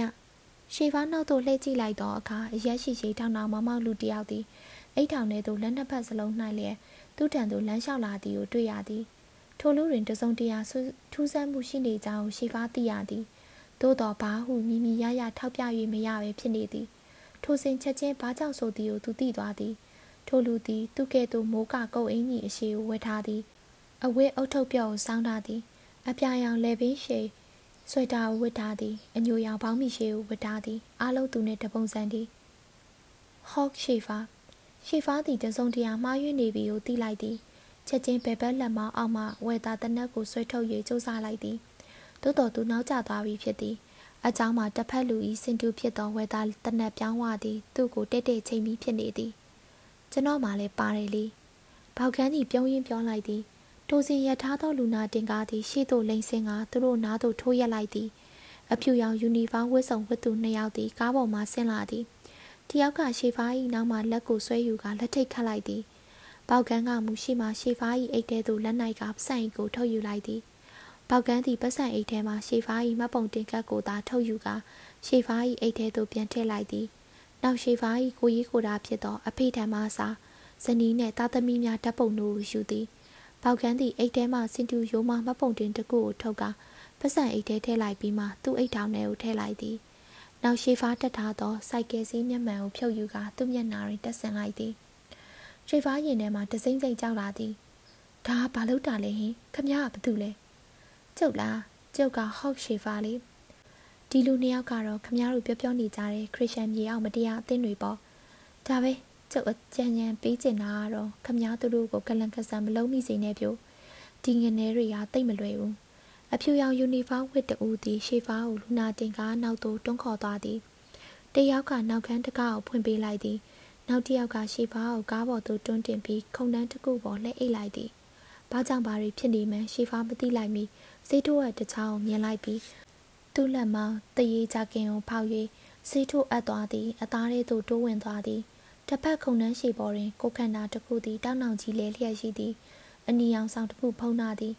ရှေဖာနောက်သို့လှည့်ကြည့်လိုက်သောအခါအရက်ရှိရှိထောင်ထောင်မောင်မောင်လူတယောက်သည် အိတ်ထောင်ထဲသို့လက်နှစ်ဖက်စလုံးနှိုက်လျက်သူ့ထံသို့လမ်းလျှောက်လာသည်ကိုတွေ့ရသည်ထိုလူတွင်တစုံတရာထူးဆန်းမှုရှိနေကြောင်းရှေဖာသိရသည်သို့တော်ဘာဟုမိမိရရထောက်ပြ၍မရပဲဖြစ်နေသည်ထိုစဉ်ချက်ချင်းဘာကြောင့်ဆိုသည်ကိုသူသိသွားသည်ထိုလူသည်သူကဲ့သို့မိုးကကုတ်အင်းကြီးအရှိကိုဝတ်ထားသည်အဝတ်အုတ်ထုတ်ပြော့ကိုစောင်းထားသည်အပြာရောင်လေပင်ရှည်ဆွေတာကိုဝတ်ထားသည်အညိုရောင်ဘောင်းမီရှည်ကိုဝတ်ထားသည်အားလုံးသူနှင့်တပုံစံသည်ဟော့ရှေဖာ ရှေဖာသည်တစုံတရာမှားယွင်းနေပြီကိုသိလိုက်သည်ချက်ချင်းဘယ်ဘက်လက်မအောက်မှဝဲသားတနက်ကိုဆွဲထုတ်၍စူးစမ်းလိုက်သည်သို့တော်သူနောက်ကျသွားပြီဖြစ်သည်အကြောင်းမှာတစ်ဖက်လူဤစင်တူဖြစ်သောဝဲသားတနက်ပြောင်းဝသည်သူ့ကိုတိတ်တိတ်ချိန်ပြီးဖြစ်နေသည်ကျွန်တော်မှလည်းပါတယ်လေဘောက်ကန်းကြီးပြုံးရင်းပြောလိုက်သည်ထိုစဉ်ရထားသောလူနာတင်ကားသည်ရှေ့သို့လိမ့်ဆင်းကသူတို့နားသို့ထိုးရက်လိုက်သည်အဖြူရောင်ယူနီဖောင်းဝတ်စုံဝတ်သူနှစ်ယောက်သည်ကားပေါ်မှဆင်းလာသည် တယောက်ကရှေဖား၏နောက်မှလက်ကိုဆွဲယူကလက်ထိတ်ခတ်လိုက်သည်ပေါက်ကန်းကမူရှိမှရှေဖား၏အိတ်ထဲသို့လက်နိုင်ကပစံကိုထုတ်ယူလိုက်သည်ပေါက်ကန်းသည်ပတ်စံအိတ်ထဲမှရှေဖား၏မပုံတင်ကတ်ကိုသာထုတ်ယူကာရှေဖား၏အိတ်ထဲသို့ပြန်ထည့်လိုက်သည်နောက်ရှေဖား၏ကိုကြီးကိုတာဖြစ်သောအဖေထံမှအစားဇနီးနှင့်သားသမီးများဓာတ်ပုံတို့ကိုယူသည်ပေါက်ကန်းသည်အိတ်ထဲမှစင်တူရိုးမှမပုံတင်တစ်ခုကိုထုတ်ကာပတ်စံအိတ်ထဲထည့်လိုက်ပြီးမှသူ့အိတ်ထောင်ထဲကိုထည့်လိုက်သည် နောက်ရှေဖားတက်ထားသောစိုက်ကယ်စီးမျက်မှန်ကိုဖြုတ်ယူကာသူ့မျက်နှာတွင်တက်ဆင်လိုက်သည်ရှေဖားရင်ထဲမှတစိမ့်စိမ့်ကြောက်လာသည်ဒါကဘာလို့တာလဲဟင်ခမရကဘာတူလဲကျုပ်လားကျုပ်ကဟော့ရှေဖာလေးဒီလူနှစ်ယောက်ကတော့ခမရတို့ပြောပြောနေကြတဲ့ခရစ်ယာန်မြေအောင်မတရားအသင်းတွေပေါ့ဒါပဲကျုပ်အကြံဉာဏ်ပေးချင်တာကတော့ခမရတို့ကိုကလန်ကဆန်မလုံးမိစေနဲ့ပြို့ဒီငနေတွေကတိတ်မလွယ်ဘူး အဖြူရောင်ယူနီဖောင်းဝတ်တူသည်ရှေဖာကိုလူနာတင်ကားနောက်သို့တွန်းခေါ်သွားသည်တယောက်ကနောက်ခန်းတကားကိုဖွင့်ပေးလိုက်သည်နောက်တစ်ယောက်ကရှေဖာကိုကားပေါ်သို့တွန်းတင်ပြီးခုံတန်းတစ်ခုပေါ်လှည့်အိတ်လိုက်သည်ဘာကြောင့်ဘာတွေဖြစ်နေမှန်းရှေဖာမသိလိုက်မီစေးထိုးရတချောင်းမြင်လိုက်ပြီးသူ့လက်မောင်းတရေကြကင်ကိုဖောက်၍စေးထိုးအပ်သွားသည်အသားထဲသို့တိုးဝင်သွားသည်တစ်ဖက်ခုံနှန်းရှိပေါ်တွင်ကိုခန္ဓာတစ်ခုသည်တောက်နောင်ကြီးလဲလျက်ရှိသည်အနီရောင်ဆောင်တစ်ခုဖုံးနာသည်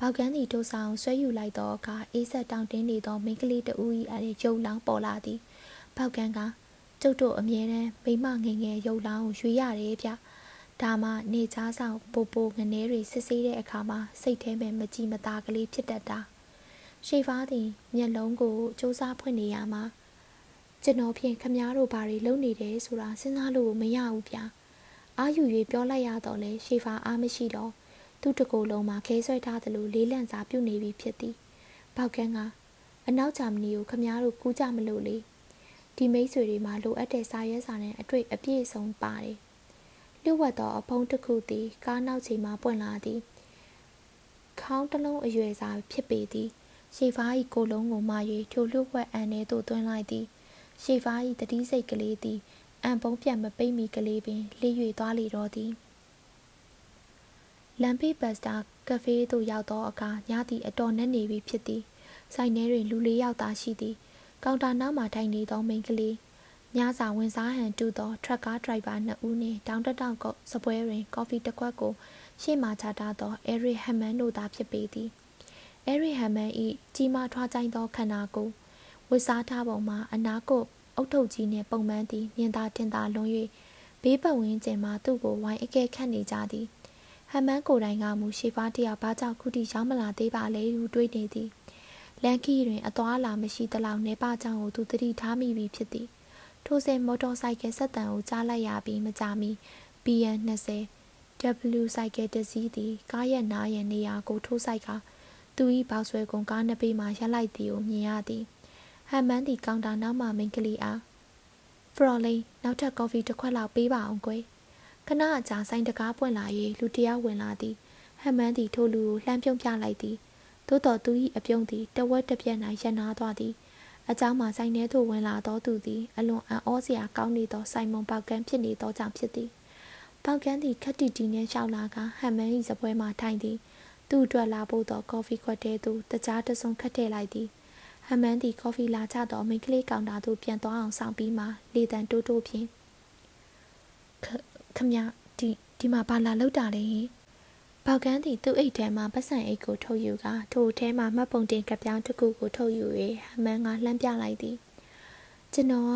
ဘောက်ကန်းသည်ထိုဆောင်ဆွဲယူလိုက်သောအခါအေးဆက်တောင်တင်းနေသောမိန်းကလေးတဦး၏အရေရုပ်လောင်းပေါ်လာသည်ဘောက်ကန်းကကျုပ်တို့အမြဲတမ်းမိမငငယ်ရုပ်လောင်းကိုရွေရတယ်ဗျဒါမှနေချားဆောင်ပိုပိုငနေတွေစစ်ဆေးတဲ့အခါမှာစိတ်ထဲမှာမကြည်မသာကလေးဖြစ်တတ်တာရှေဖားသည်မျက်လုံးကိုစူးစမ်းဖွင့်နေရမှာကျွန်တော်ဖြင့်ခမားတို့ဘာတွေလုပ်နေတယ်ဆိုတာစဉ်းစားလို့မရဘူးဗျာအာယူ၍ပြောလိုက်ရတော့လဲရှေဖာအားမရှိတော့ သူ့တကိုယ်လုံးမှာခဲဆွဲထားသလိုလေးလန့်စာပြုတ်နေပြီဖြစ်သည်ပေါက်ကန်းကအနောက်ဂျာမနီကိုခမားတို့ကူးကြမလို့လေဒီမိတ်ဆွေတွေမှာလိုအပ်တဲ့စာရဲစာနဲ့အတွေ့အပြည့်စုံပါတယ်လျှို့ဝှက်သောအဖုံးတစ်ခုသည်ကားနောက်ချိန်မှပွင့်လာသည်ခေါင်းတစ်လုံးအရွယ်စာဖြစ်ပေသည်ရှေဖား၏ကိုလုံးကိုမ၍ထိုလျှို့ဝှက်အန်ထဲသို့သွင်းလိုက်သည်ရှေဖား၏တတိစိတ်ကလေးသည်အံပုံးပြတ်မပိတ်မီကလေးပင်လေး၍သွားလေတော့သည် လမ်ပေဘတ်စတာကဖေးသို့ရောက်သောအခါညသည်အတော်နက်နေပြီဖြစ်သည်ဆိုင်ထဲတွင်လူလေးယောက်သာရှိသည်ကောင်တာနောက်မှထိုင်နေသောမိန်းကလေးညစာဝင်စားဟန်တူသောထရက်ကားဒရိုက်ဘာနှစ်ဦးနှင့်တောင်တတောင်ကောစပွဲတွင် ကော်ဖီတစ်ခွက်ကိုရှေ့မှချထားသောအဲရစ်ဟမန်တို့သာဖြစ်ပေသည်အဲရစ်ဟမန်၏ကြီးမားထွားကြိုင်းသောခန္ဓာကိုယ်ဝစ်စားထားပုံမှာအနာကိုအုတ်ထုပ်ကြီးနှင့်ပုံမှန်သည်မြင်သာတင်သာလွန်၍ဘေးပတ်ဝန်းကျင်မှာသူ့ကိုဝိုင်းအကဲခတ်နေကြသည် ဟမန်းကိုယ်တိုင်ကမူရှေဖားတယောက်ဘာကြောင့်ခုထိရောက်မလာသေးပါလဲဟုတွေးနေသည်လန်ကီတွင်အသွားလာမရှိသလောက်နေပါကြောင့်ကိုသူသတိထားမိပြီဖြစ်သည်ထိုစဉ်မော်တော်ဆိုင်ကယ်ဆက်တံကိုကြားလိုက်ရပြီးမကြမီ BN20 W ဆိုင်ကယ်တစ်စီးသည်ကားရဲ့နားရဲ့နေရာကိုထိုးဆိုင်ကသူ၏ဘောက်ဆွဲကုန်ကားနှစ်ပေမှရပ်လိုက်သည်ကိုမြင်ရသည်ဟမ်မန်သည်ကောင်တာနောက်မှမိန်ကလေးအားဖရော်လိန်နောက်ထပ်ကော်ဖီတစ်ခွက်လောက်ပေးပါအောင်ကွယ် ခဏအကြာဆိုင်တကားပွင့်လာ၍လူတယောက်ဝင်လာသည်ဟမ်မန်သည်ထိုလူကိုလှမ်းပြုံးပြလိုက်သည်သို့တော်သူ၏အပြုံးသည်တဝက်တစ်ပြက်၌ရပ်နာသွားသည်အเจ้าမှဆိုင်ထဲသို့ဝင်လာသောသူသည်အလွန်အံ့ဩစရာကောင်းနေသောဆိုင်မွန်ပေါကန်းဖြစ်နေသောကြောင့်ဖြစ်သည်ပေါကန်းသည်ခက်တီတီနှင့်ရှောက်လာကဟမ်မန်၏စပွဲမှထိုင်သည်သူ့အတွက်လာဖို့သောကော်ဖီခွက်တဲသို့တကြားတစုံခတ်ထည့်လိုက်သည်ဟမ်မန်သည်ကော်ဖီလာချသောမိန်းကလေးကောင်တာသို့ပြန်သွားအောင်ဆောင်ပြီးမှလေတံတိုးတိုးဖြင့် ခမဒီဒီမှာဘာလာလောက်တာလဲဟင်ပေါကန်းသည်သူ့အိတ်ထဲမှပတ်စံအိတ်ကိုထုတ်ယူကထိုထဲမှမှတ်ပုံတင်ကပြောင်းတစ်ခုကိုထုတ်ယူ၍ဟမန်ကလှမ်းပြလိုက်သည်ကျွန်တော်က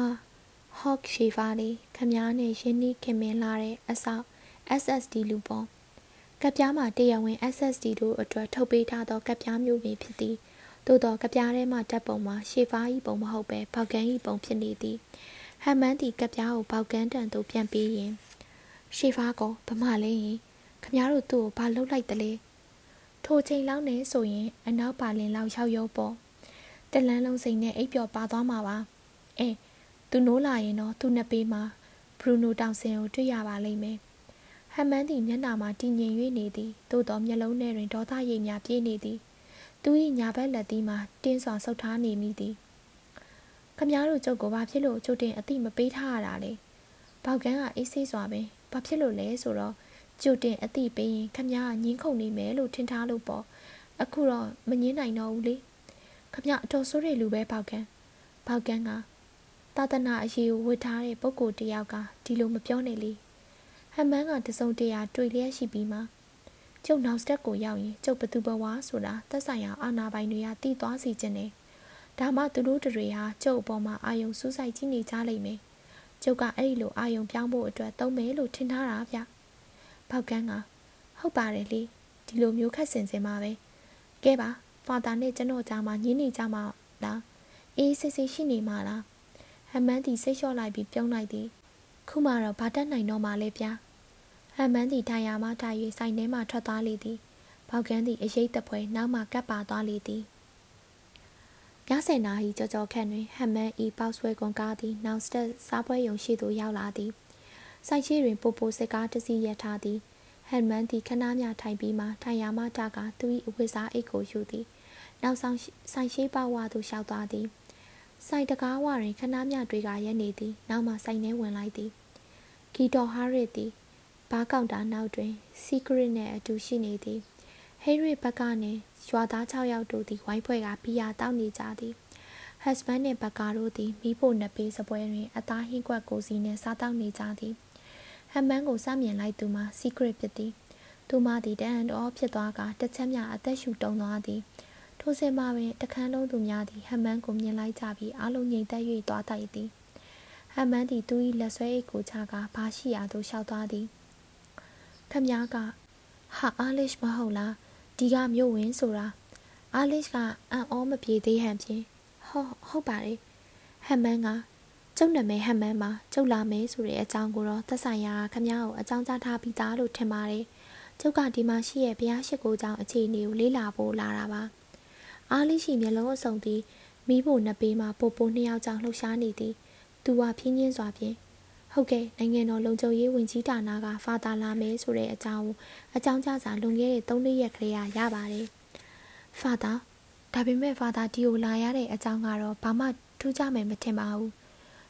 Hawk Shaver လေးခမားနဲ့ရင်းနှီးခင်မင်းလာတဲ့အဆောက် SSD လူပေါ့ကပြားမှာတရားဝင် SSD တို့အတွက်ထုတ်ပေးထားသောကပြားမျိုးပင်ဖြစ်သည်သို့သောကပြားထဲမှတက်ပုံမှာရှေဖားဤပုံမဟုတ်ပဲပေါကန်းဤပုံဖြစ်နေသည်ဟမ်မန်သည်ကပြားကိုပေါကန်းတန်သို့ပြန်ပေးရင် ရှေဖားကောဗမာလဲရင်ခမတို့သူ့ကိုဘာလှုပ်လိုက်တလဲထိုချိန်လောက်နဲ့ဆိုရင်အနောက်ပါလင်လောက်ရောက်ရောပေါ့တလန်းလုံးစိန်နဲ့အိပ်ပျော်ပါသွားမှာပါအဲသူနိုးလာရင်တော့သူ့နှစ်ပေးမှာဘရူနိုတောင်စင်ကိုတွေ့ရပါလိမ့်မယ်ဟမ်မန်သည်မျက်နှာမှာတည်ငြိမ်၍နေသည်သို့သောမျက်လုံးထဲတွင်ဒေါသရိပ်များပြည့်နေသည်သူ၏ညာဘက်လက်သီးမှာတင်းစွာဆုပ်ထားနေမိသည်ခမည်းတော်ကျုပ်ကိုဘာဖြစ်လို့ကျုပ်တင်အတိမပေးထားရတာလဲဘောက်ကန်းကအေးဆေးစွာပင် ဘာဖြစ်လို့လဲဆိုတော့ကျုပ်တင်အတိပေးရင်ခမည်းကငင်းခုန်နေမယ်လို့ထင်ထားလို့ပေါ့အခုတော့မငင်းနိုင်တော့ဘူးလေခမည်းအတော်ဆိုးတဲ့လူပဲဘောက်ကန်းဘောက်ကန်းကသာသနာအရေးကိုဝတ်ထားတဲ့ပုဂ္ဂိုလ်တယောက်ကဒီလိုမပြောနဲ့လေဟမ်မန်းကတစုံတရာတွေ့လျက်ရှိပြီးမှကျုပ်နောက်စတက်ကိုရောက်ရင်ကျုပ်ဘသူဘဝဆိုတာသက်ဆိုင်ရာအာဏာပိုင်တွေကတည်သွားစီခြင်းနဲ့ဒါမှသူတို့တွေဟာကျုပ်အပေါ်မှာအာယုံစူးစိုက်ကြည့်နေကြလိမ့်မယ် ကျုပ်ကအဲ့ဒီလိုအာယုံပြောင်းဖို့အတွက်သုံးမယ်လို့ထင်ထားတာဗျပောက်ကန်းကဟုတ်ပါတယ်လေဒီလိုမျိုးခက်စင်စင်ပါပဲကဲပါဖာတာနဲ့ကျွန်တော်ကြားမှာညင်းနေကြမှာလားအေးစစ်စစ်ရှိနေမှာလားဟမန်းတီစိတ်လျှော့လိုက်ပြီးပြုံးလိုက်သည်ခုမှတော့ဘာတက်နိုင်တော့မှလဲဗျာဟမန်းတီထိုင်ရမှထိုင်၍ဆိုင်ထဲမှထွက်သွားလေသည်ဘောက်ကန်းသည်အရေးတပွဲနောက်မှကပ်ပါသွားလေသည် ညဆယ်နာရီကြော်ကြော်ခန့်တွင်ဟမန်းဤပေါဆွဲကွန်ကားသည်နောက်စတက်စားပွဲရုံရှိသို့ရောက်လာသည်ဆိုင်ရှိတွင်ပိုပိုစစ်ကားတစ်စီးရထားသည်ဟန်မန်သည်ခဏမြထိုင်ပြီးမှထိုင်ရမှတကသူ၏အဝတ်စားအိတ်ကိုယူသည်နောက်ဆောင်ဆိုင်ရှိပဝါသို့လျှောက်သွားသည်ဆိုင်တကားဝတွင်ခဏမြတွေ့ကရက်နေသည်နောက်မှဆိုင်ထဲဝင်လိုက်သည်ဂီတော်ဟာရစ်သည်ဘားကောင်တာနောက်တွင် secret နှင့်အတူရှိနေသည် ဟေးရစ်ဘက်ကနေရွာသား6ယောက်တို့သည်ဝိုင်းဖွဲ့ကဘီယာတောက်နေကြသည်ဟက်စဘန်နှင့်ဘက်ကာတို့သည်မိဖို့နှစ်ပေးစပွဲတွင်အသားဟင်းကွက်ကိုစီနှင့်စားတောက်နေကြသည်ဟမ်မန်းကိုစမြင်လိုက်သူမှာ secret ဖြစ်သည်သူမသည်တန်တော်ဖြစ်သွားကတစ်ချက်မြအသက်ရှူတုံသွားသည်ထိုစင်မှာပင်တခန်းလုံးသူများသည်ဟမ်မန်းကိုမြင်လိုက်ကြပြီးအလုံးငြိမ်သက်၍သွားတိုက်သည်ဟမ်မန်းသည်သူ၏လက်ဆွဲအိတ်ကိုချကဘာရှိရာသို့လျှောက်သွားသည်ခမည်းကဟာအာလစ်မဟုတ်လား ဒီကမြို့ဝင်ဆိုတာအာလစ်ကအံ့ဩမပြေသေးဟန်ဖြင့်ဟုတ်ဟုတ်ပါတယ်ဟမ်မန်းကကျုပ်နာမည်ဟမ်မန်းပါကျုပ်လာမယ်ဆိုတဲ့အကြောင်းကိုတော့သက်ဆိုင်ရာခမည်းကိုအကြောင်းကြားထားပြီးသားလို့ထင်ပါတယ်ကျုပ်ကဒီမှာရှိရဲ့ဘုရားရှိခိုးကြောင်းအခြေအနေကိုလေ့လာဖို့လာတာပါအားလေးရှိမျက်လုံးအစုံသည်မိဖို့နှစ်ပေးမှာပိုပိုနှစ်ယောက်ကြောင့်လှုပ်ရှားနေသည်သူကဖြင်းချင်းစွာဖြင့် ဟုတ်ကဲ့နိုင်ငံတော်လုံခြုံရေးဝန်ကြီးဌာနကဖာတာလာမယ်ဆိုတဲ့အကြောင်းအကြောင်းကြားစာလွန်ခဲ့တဲ့3ရက်ခရေရပါတယ်ဖာတာဒါပေမဲ့ဖာတာဒီကိုလာရတဲ့အကြောင်းကတော့ဘာမှထူးခြားမယ်မထင်ပါဘူး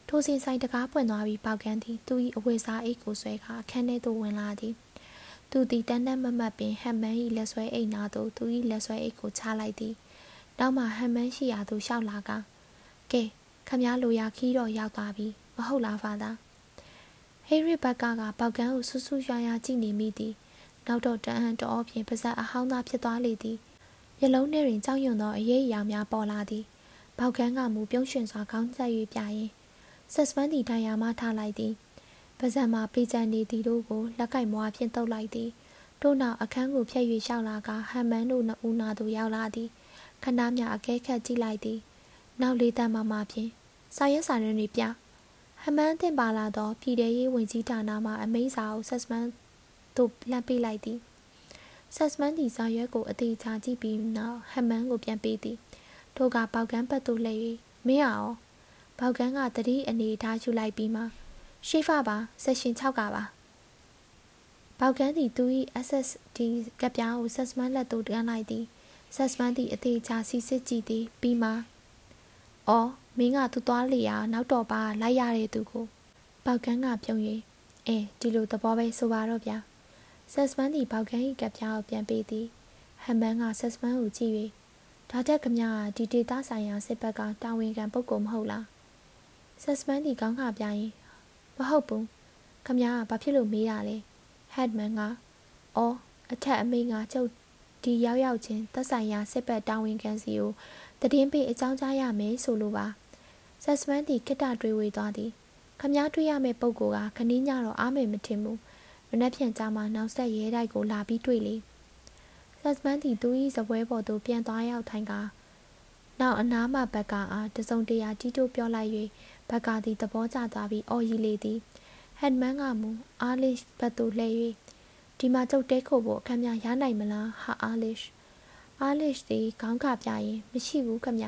ထိုစဉ်ဆိုင်တကားပွင့်သွားပြီးပေါက်ကန်းသည်သူ၏အဝတ်စားအိတ်ကိုဆွဲခါအခန်းထဲသို့ဝင်လာသည်သူသည်တန်းတန်းမမတ်ပင်ဟမ်မန်၏လက်ဆွဲအိတ်နာသို့သူ၏လက်ဆွဲအိတ်ကိုချလိုက်သည်နောက်မှဟမ်မန်ရှိရာသို့ရှောက်လာကကဲခမည်းလိုရာခီးတော့ရောက်သွားပြီမဟုတ်လားဖာသာ ဟေးရစ်ဘက်ကကပေါက်ကန်းကိုဆူဆူရွာရွာကြည့်နေမိသည်နောက်တော့တအံ့တော်ဖြင့်ပါဇက်အဟောင်းသားဖြစ်သွားလေသည်မျက်လုံးထဲတွင်ကြောက်ရွံ့သောအရေးအရာများပေါ်လာသည်ပေါက်ကန်းကမူပြုံးရွှင်စွာခေါင်းဆက်၍ပြရင်ဆက်စပန်းတီတိုင်ယာမှထားလိုက်သည်ပါဇက်မှာပေချန်နေသည်တို့ကိုလက်ကိုက်မွားဖြင့်တုပ်လိုက်သည်တို့နောက်အခန်းကိုဖျက်၍ရှောက်လာကဟမ်မန်တို့နှစ်ဦးနာသို့ရောက်လာသည်ခဏမြအကဲခတ်ကြည့်လိုက်သည်နောက်လေးတန်းမမဖြင့်စာရွက်စာတမ်းတွေပြ ဟမန်းတင်ပါလာသောပြည်ထရေးဝင်ကြီးဌာနမှအမိန့်စာကိုဆက်စမန်သို့လှမ်းပေးလိုက်သည်ဆက်စမန်ဒီစာရွက်ကိုအသေးချာကြည့်ပြီးနောက်ဟမန်းကိုပြန်ပေးသည်ထိုကပေါကန်းပတ်သို့လှည့်၍မင်းအောင်ပေါကန်းကတတိအနေထားယူလိုက်ပြီးမှရှေ့ဖပါဆက်ရှင်6ကပါပေါကန်းသည်သူ၏ SSD ကပ်ပြားကိုဆက်စမန်လက်သို့တန်းလိုက်သည်ဆက်စမန်သည်အသေးချာစီစစ်ကြည့်သည်ပြီးမှအော် မင်းကသူသွားလေရာနောက်တော့ပါလိုက်ရတဲ့သူကိုပေါကန်းကပြုံး၍အဲဒီလိုသဘောပဲဆိုပါတော့ဗျာဆက်စမန်သည်ပေါကန်း၏ကပ်ပြားကိုပြန်ပေးသည်ဟမ်မန်ကဆက်စမန်ကိုကြည့်၍ဒါတက်ခမကဒီဒေတာဆိုင်ရာစစ်ဘက်ကတာဝန်ခံပုဂ္ဂိုလ်မဟုတ်လားဆက်စမန်သည်ကောင်းခါပြရင်မဟုတ်ဘူးခမကဘာဖြစ်လို့မေးရလဲဟက်မန်ကအော်အထက်အမိန်ကကျုပ်ဒီရောက်ရောက်ချင်းသက်ဆိုင်ရာစစ်ဘက်တာဝန်ခံစီကိုတည်င်းပေးအကြောင်းကြားရမယ်ဆိုလိုပါ ဆက်စမန်တီခိတ္တတွေးဝေသွားသည်ခမားတွေ့ရမယ့်ပုံကခဏင်းညတော့အားမေမထင်ဘူးမနှက်ဖြန်ကြမှာနောက်ဆက်ရဲတိုက်ကိုလာပြီးတွေ့လေဆက်စမန်တီသူ၏ဇပွဲပေါ်သို့ပြန်သွားရောက်ထိုင်ကာနောက်အနားမှဘက်ကအားတစုံတရာတီးတိုးပြောလိုက်၍ဘက်ကသည်သဘောကျသွားပြီးအော်ရီလေသည်ဟက်မန်ကမူအာလစ်ဘက်သို့လှည့်၍ဒီမှာကျုပ်တဲခုဖို့အခမ်းများရနိုင်မလားဟာအာလစ်အားလစ်သည်ခေါင်းခပြရင်မရှိဘူးခမ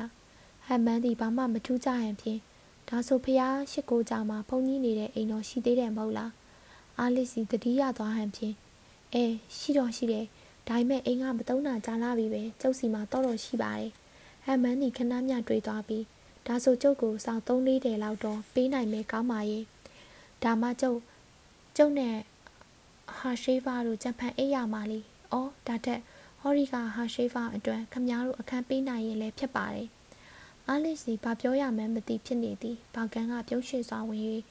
ဟမ်မန်သည်ဘာမှမထူးကြဟန်ဖြင့်ဒါဆိုဖះရှိကိုကြောင်မှာဖုန်ကြီးနေတဲ့အိမ်တော်ရှိသေးတယ်မဟုတ်လားအားလစ်စီတတိယသွားဟန်ဖြင့်အဲရှိတော့ရှိတယ်ဒါပေမဲ့အိမ်ကမတုံးတာကြားလာပြီပဲကျုပ်စီမှာတော့တော့ရှိပါတယ်ဟမ်မန်သည်ခဏမြတွေးသွားပြီးဒါဆိုကျုပ်ကိုစောင်း3လေးတယ်လောက်တော့ပေးနိုင်မယ်ကောင်းပါရဲ့ဒါမှကျုပ်ကျုပ်နဲ့ဟာရှိဖာတို့ကြံဖန်အိပ်ရမှာလေ။အော်ဒါတက်ဟော်ရီကဟာရှိဖာအတွက်ခမားတို့အခန်းပေးနိုင်ရင်လည်းဖြစ်ပါတယ်။ အားလစ်စီဘာပြောရမှန်းမသိဖြစ်နေသည်ဘောက်ကန်ကပြုံးရွှင်စွာဝင်၍